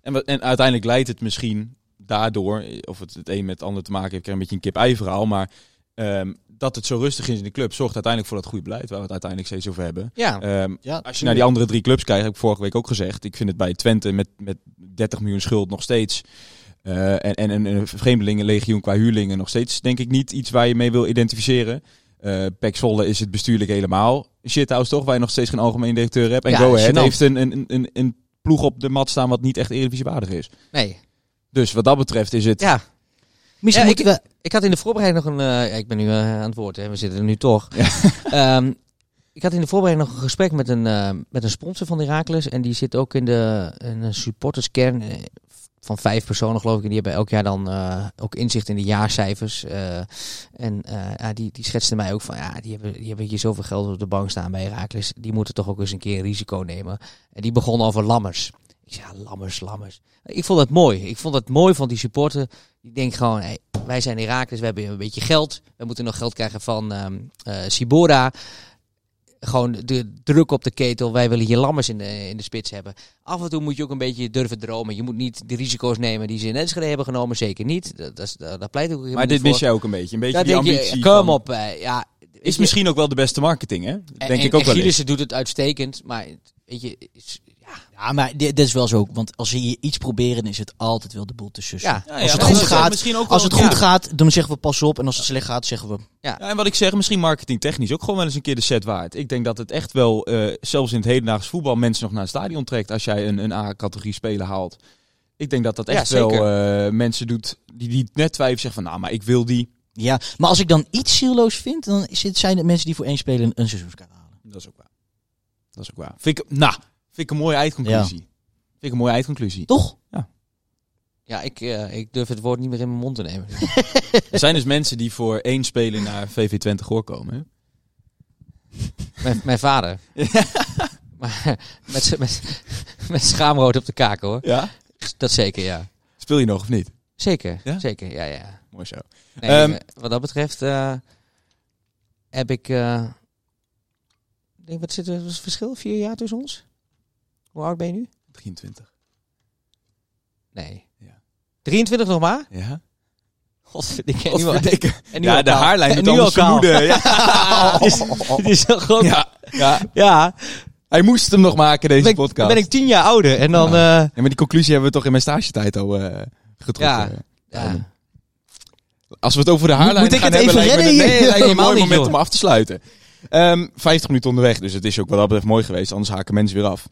En, wat- en uiteindelijk leidt het misschien daardoor, eh, of het het een met het ander te maken heeft, ik krijg een beetje een kip-ei verhaal, maar ehm, dat het zo rustig is in de club zorgt uiteindelijk voor dat goede beleid waar we het uiteindelijk steeds over hebben. Ja, Ehm, Ja, als je naar die andere drie clubs kijkt, heb ik vorige week ook gezegd. Ik vind het bij Twente met, met 30 miljoen schuld nog steeds. eh, en, en een, een vreemdelingenlegioen qua huurlingen nog steeds, denk ik, niet iets waar je mee wil identificeren. Eh Pek Zwolle is het bestuurlijk helemaal shithouse toch, waar je nog steeds geen algemeen directeur hebt. En Ja, Go Ahead heeft een, een, een, een ploeg op de mat staan wat niet echt eredivisiewaardig is. nee. Dus wat dat betreft is het... Ja, Misschien Ja, moeten we... ik had in de voorbereiding nog een... ja, ik ben nu eh, aan het woord, hè. we zitten er nu toch. Ehm, ik had in de voorbereiding nog een gesprek met een, eh, met een sponsor van Heracles. En die zit ook in, de, in een supporterskern van vijf personen, geloof ik. En die hebben elk jaar dan ook inzicht in de jaarcijfers. En ja, die, die schetste mij ook van... Ja, die hebben, die hebben hier zoveel geld op de bank staan bij Heracles. Die moeten toch ook eens een keer een risico nemen. En die begon over Lammers. Ik zei, ja, Lammers, Lammers. Ik vond het mooi. Ik vond het mooi van die supporter. Die denkt gewoon, hey, wij zijn Herakles, we hebben een beetje geld. We moeten nog geld krijgen van ehm eh, Sibora. Gewoon de druk op de ketel. Wij willen hier lammers in de, in de spits hebben. Af en toe moet je ook een beetje durven dromen. Je moet niet de risico's nemen die ze in Enschede hebben genomen. Zeker niet. Dat, dat, daar pleit ik ook helemaal Maar dit mis jij ook een beetje. Een beetje die denk ambitie. je, kom van- op. eh, ja, Is misschien ook wel de beste marketing, hè? Denk en, ik en ook wel eens. Gielissen doet het uitstekend. Maar weet je, ja, Ja, maar dit, dit is wel zo. Want als ze hier iets proberen, dan is het altijd wel de boel te sussen. Ja. Ja, als het goed gaat, als het goed ja. gaat, dan zeggen we pas op. En als het slecht gaat, zeggen we... Ja, en wat ik zeg, misschien marketingtechnisch ook gewoon wel eens een keer de set waard. Ik denk dat het echt wel, eh, zelfs in het hedendaags voetbal, mensen nog naar het stadion trekt als jij een, een A-categorie speler haalt. Ik denk dat dat Ja, echt wel eh, mensen doet die, die net twijfelen zeggen van, nou, maar ik wil die. Ja, maar als ik dan iets zieloos vind, dan zijn het mensen die voor één speler een, een seizoenskaart halen. Dat is ook waar. Dat is ook waar. Vind ik, nou, vind ik een mooie eindconclusie. Vind ik een mooie eindconclusie. Toch? Ja, ik, eh, ik durf het woord niet meer in mijn mond te nemen. Er zijn dus mensen die voor één speler naar VV Twente Goor komen. hè? mijn, mijn vader. Maar met, met, met schaamrood op de kaken hoor. Ja? Dat zeker, ja. Speel je nog of niet? Zeker, Ja? zeker, ja, ja. Mooi zo. Nee, Ehm, eh, wat dat betreft eh, heb ik... eh, ik denk, wat zit er wat is het verschil? Vier jaar tussen ons? Hoe oud ben je nu? 23. Nee. Ja. 23 nog maar? Ja? Godverdikke. En nu Ja, de haarlijn nu al vermoeden. Ja. Het is, het is zo groot. Ja. Ja, ja. Hij moest hem nog maken, deze Ben, podcast. ben ik tien jaar ouder en dan... Ja. eh, Ja, maar die conclusie hebben we toch in mijn stagetijd al eh getrokken. Ja. ja. Als we het over de haarlijn moet ik gaan het hebben, even lijkt me, redden nee, lijkt me een mooi moment joh. om af te sluiten. Ehm 50 minuten onderweg, dus het is ook wat dat betreft mooi geweest. Anders haken mensen weer af.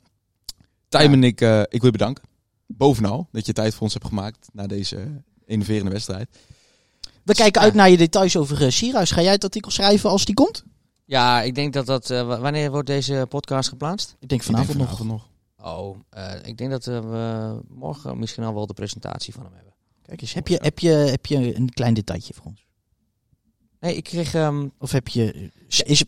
Tijm Ja. en ik, eh, ik wil je bedanken. Bovenal dat je tijd voor ons hebt gemaakt na deze innoverende wedstrijd. We kijken uit naar je details over uh, Sierhuis. Ga jij het artikel schrijven als die komt? Ja, ik denk dat dat... eh, wa- wanneer wordt deze podcast geplaatst? Ik denk vanavond Ik denk nog. vanavond nog. Oh, eh, ik denk dat we morgen misschien al wel de presentatie van hem hebben. Kijk eens, heb je, heb, je, heb je een klein detailje voor ons? Nee, ik kreeg... ehm Of heb je... Is,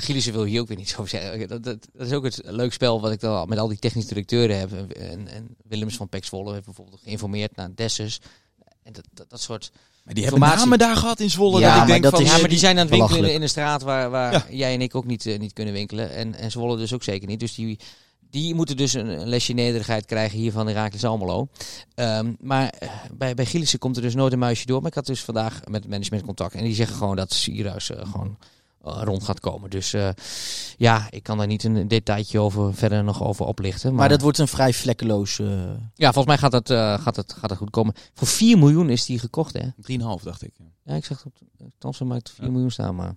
Gillissen wil hier ook weer niet zo zeggen. Dat, dat, dat is ook het leuk spel wat ik dan met al die technische directeuren heb. En, en Willems van Pex Volle heeft bijvoorbeeld geïnformeerd naar Dessus. En dat, dat, dat soort... Maar die hebben Informatie. namen daar gehad in Zwolle. Ja, dat ik maar denk dat van, is- Ja, maar die zijn aan het winkelen in, een straat waar, waar Ja. jij en ik ook niet, eh, niet kunnen winkelen. En, en Zwolle dus ook zeker niet. Dus die, die moeten dus een, een lesje nederigheid krijgen hier van Herakles Almelo. Ehm, maar eh, bij, bij Gielissen komt er dus nooit een muisje door. Maar ik had dus vandaag met het management contact. En die zeggen gewoon dat Sierhuis eh, gewoon eh, rond gaat komen. Dus eh, ja, ik kan daar niet een detailje over verder nog over oplichten. Maar, maar dat wordt een vrij vlekkeloos... eh, ja, volgens mij gaat dat, eh, gaat, dat, gaat dat goed komen. Voor 4 miljoen is die gekocht, hè? 3,5 dacht ik. Ja, ik zeg op Thompson maakt 4 Ja. miljoen staan, maar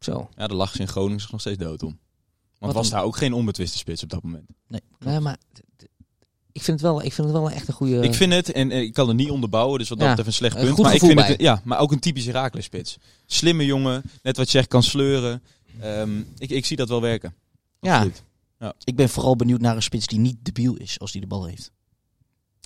zo. Ja, de lag ze in Groningen zich nog steeds dood om. Want Wat was een- daar ook geen onbetwiste spits op dat moment. nee, Nee, maar ik vind het wel, ik vind het wel echt een goede. Ik vind het, en eh, ik kan het niet onderbouwen, dus wat dat Ja, betreft een slecht een punt. goed Maar ik vind het, ja, maar ook een typisch Herakles spits. Slimme jongen, net wat je zegt, kan sleuren. Ehm, ik, ik zie dat wel werken. ja, Absoluut. Ik ben vooral benieuwd naar een spits die niet debiel is als die de bal heeft.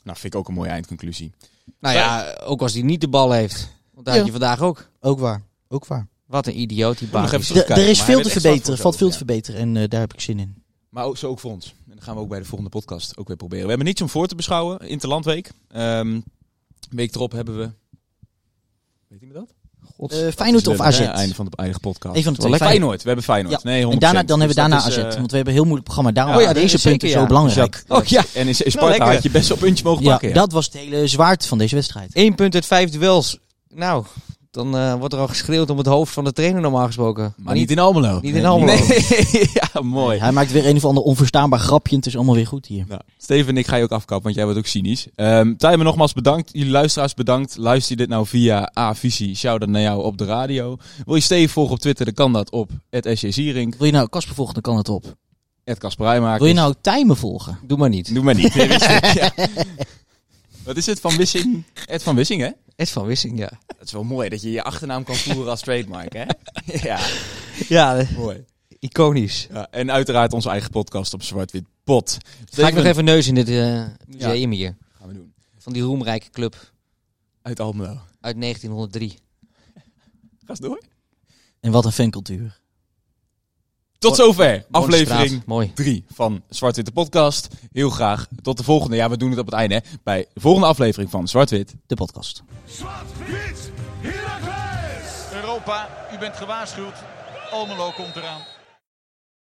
Nou, vind ik ook een mooie eindconclusie. nou ja, ook als hij niet de bal heeft. Want dat Ja. had je vandaag ook. Ook waar. Ook waar. Wat een idioot die even kijken, er is veel te verbeteren. valt veel te verbeteren en eh, daar heb ik zin in. Maar ook, zo ook voor ons. En dat gaan we ook bij de volgende podcast ook weer proberen. We hebben niets om voor te beschouwen. Interlandweek. Ehm week erop hebben we... Weet je me dat? God. Eh, Feyenoord of AZ? is, eh, Einde van de eigen podcast. Een van de twee. Feyenoord. Feyenoord. We hebben Feyenoord. Ja. Nee, 100%. En daarna, dan hebben we Dus daarna AZ. is, eh, want we hebben een heel moeilijk programma. Daarom Ja, waren dat deze is punten zo ja. belangrijk. Oh ja, En in Sparta lekker. had je best wel een puntje mogen Ja, pakken. Ja. dat was het hele zwaard van deze wedstrijd. één punt uit vijf duels. Nou, dan eh, wordt er al geschreeuwd om het hoofd van de trainer normaal gesproken. Maar niet in Almelo. Niet in Almelo. Nee. ja, mooi. Hij maakt weer een of ander onverstaanbaar grapje en het is allemaal weer goed hier. Nou, Steven en ik ga je ook afkappen, want jij wordt ook cynisch. Ehm Tijmen, nogmaals bedankt. Jullie luisteraars bedankt. Luister je dit nou via A-Visie, shout-out naar jou op de radio. Wil je Steven volgen op Twitter, dan kan dat op @sjzierink, Wil je nou Casper volgen, dan kan het op. Kasper Rijmakers. Wil je nou Tijmen volgen? Doe maar niet. Doe maar niet. Nee. Wat is het? Van Wissing? Ed van Wissing, hè? Ed van Wissing, ja. Dat is wel mooi dat je je achternaam kan voeren als trademark, hè? ja, Ja, mooi. iconisch. Ja, en uiteraard onze eigen podcast op Zwart-Wit Pot. Ga ik nog even neus in dit eh, museum hier. Gaan we doen. Van die roemrijke club Uit Almelo. uit 1903. Ga eens door. En wat een fancultuur. Tot zover. Aflevering straat. Mooi. 3 van Zwart-Witte Podcast. Heel graag tot de volgende. Ja, we doen het op het einde. Hè, bij de volgende aflevering van Zwart-Wit. De podcast. Zwart-wit! Europa, u bent gewaarschuwd. Almelo komt eraan.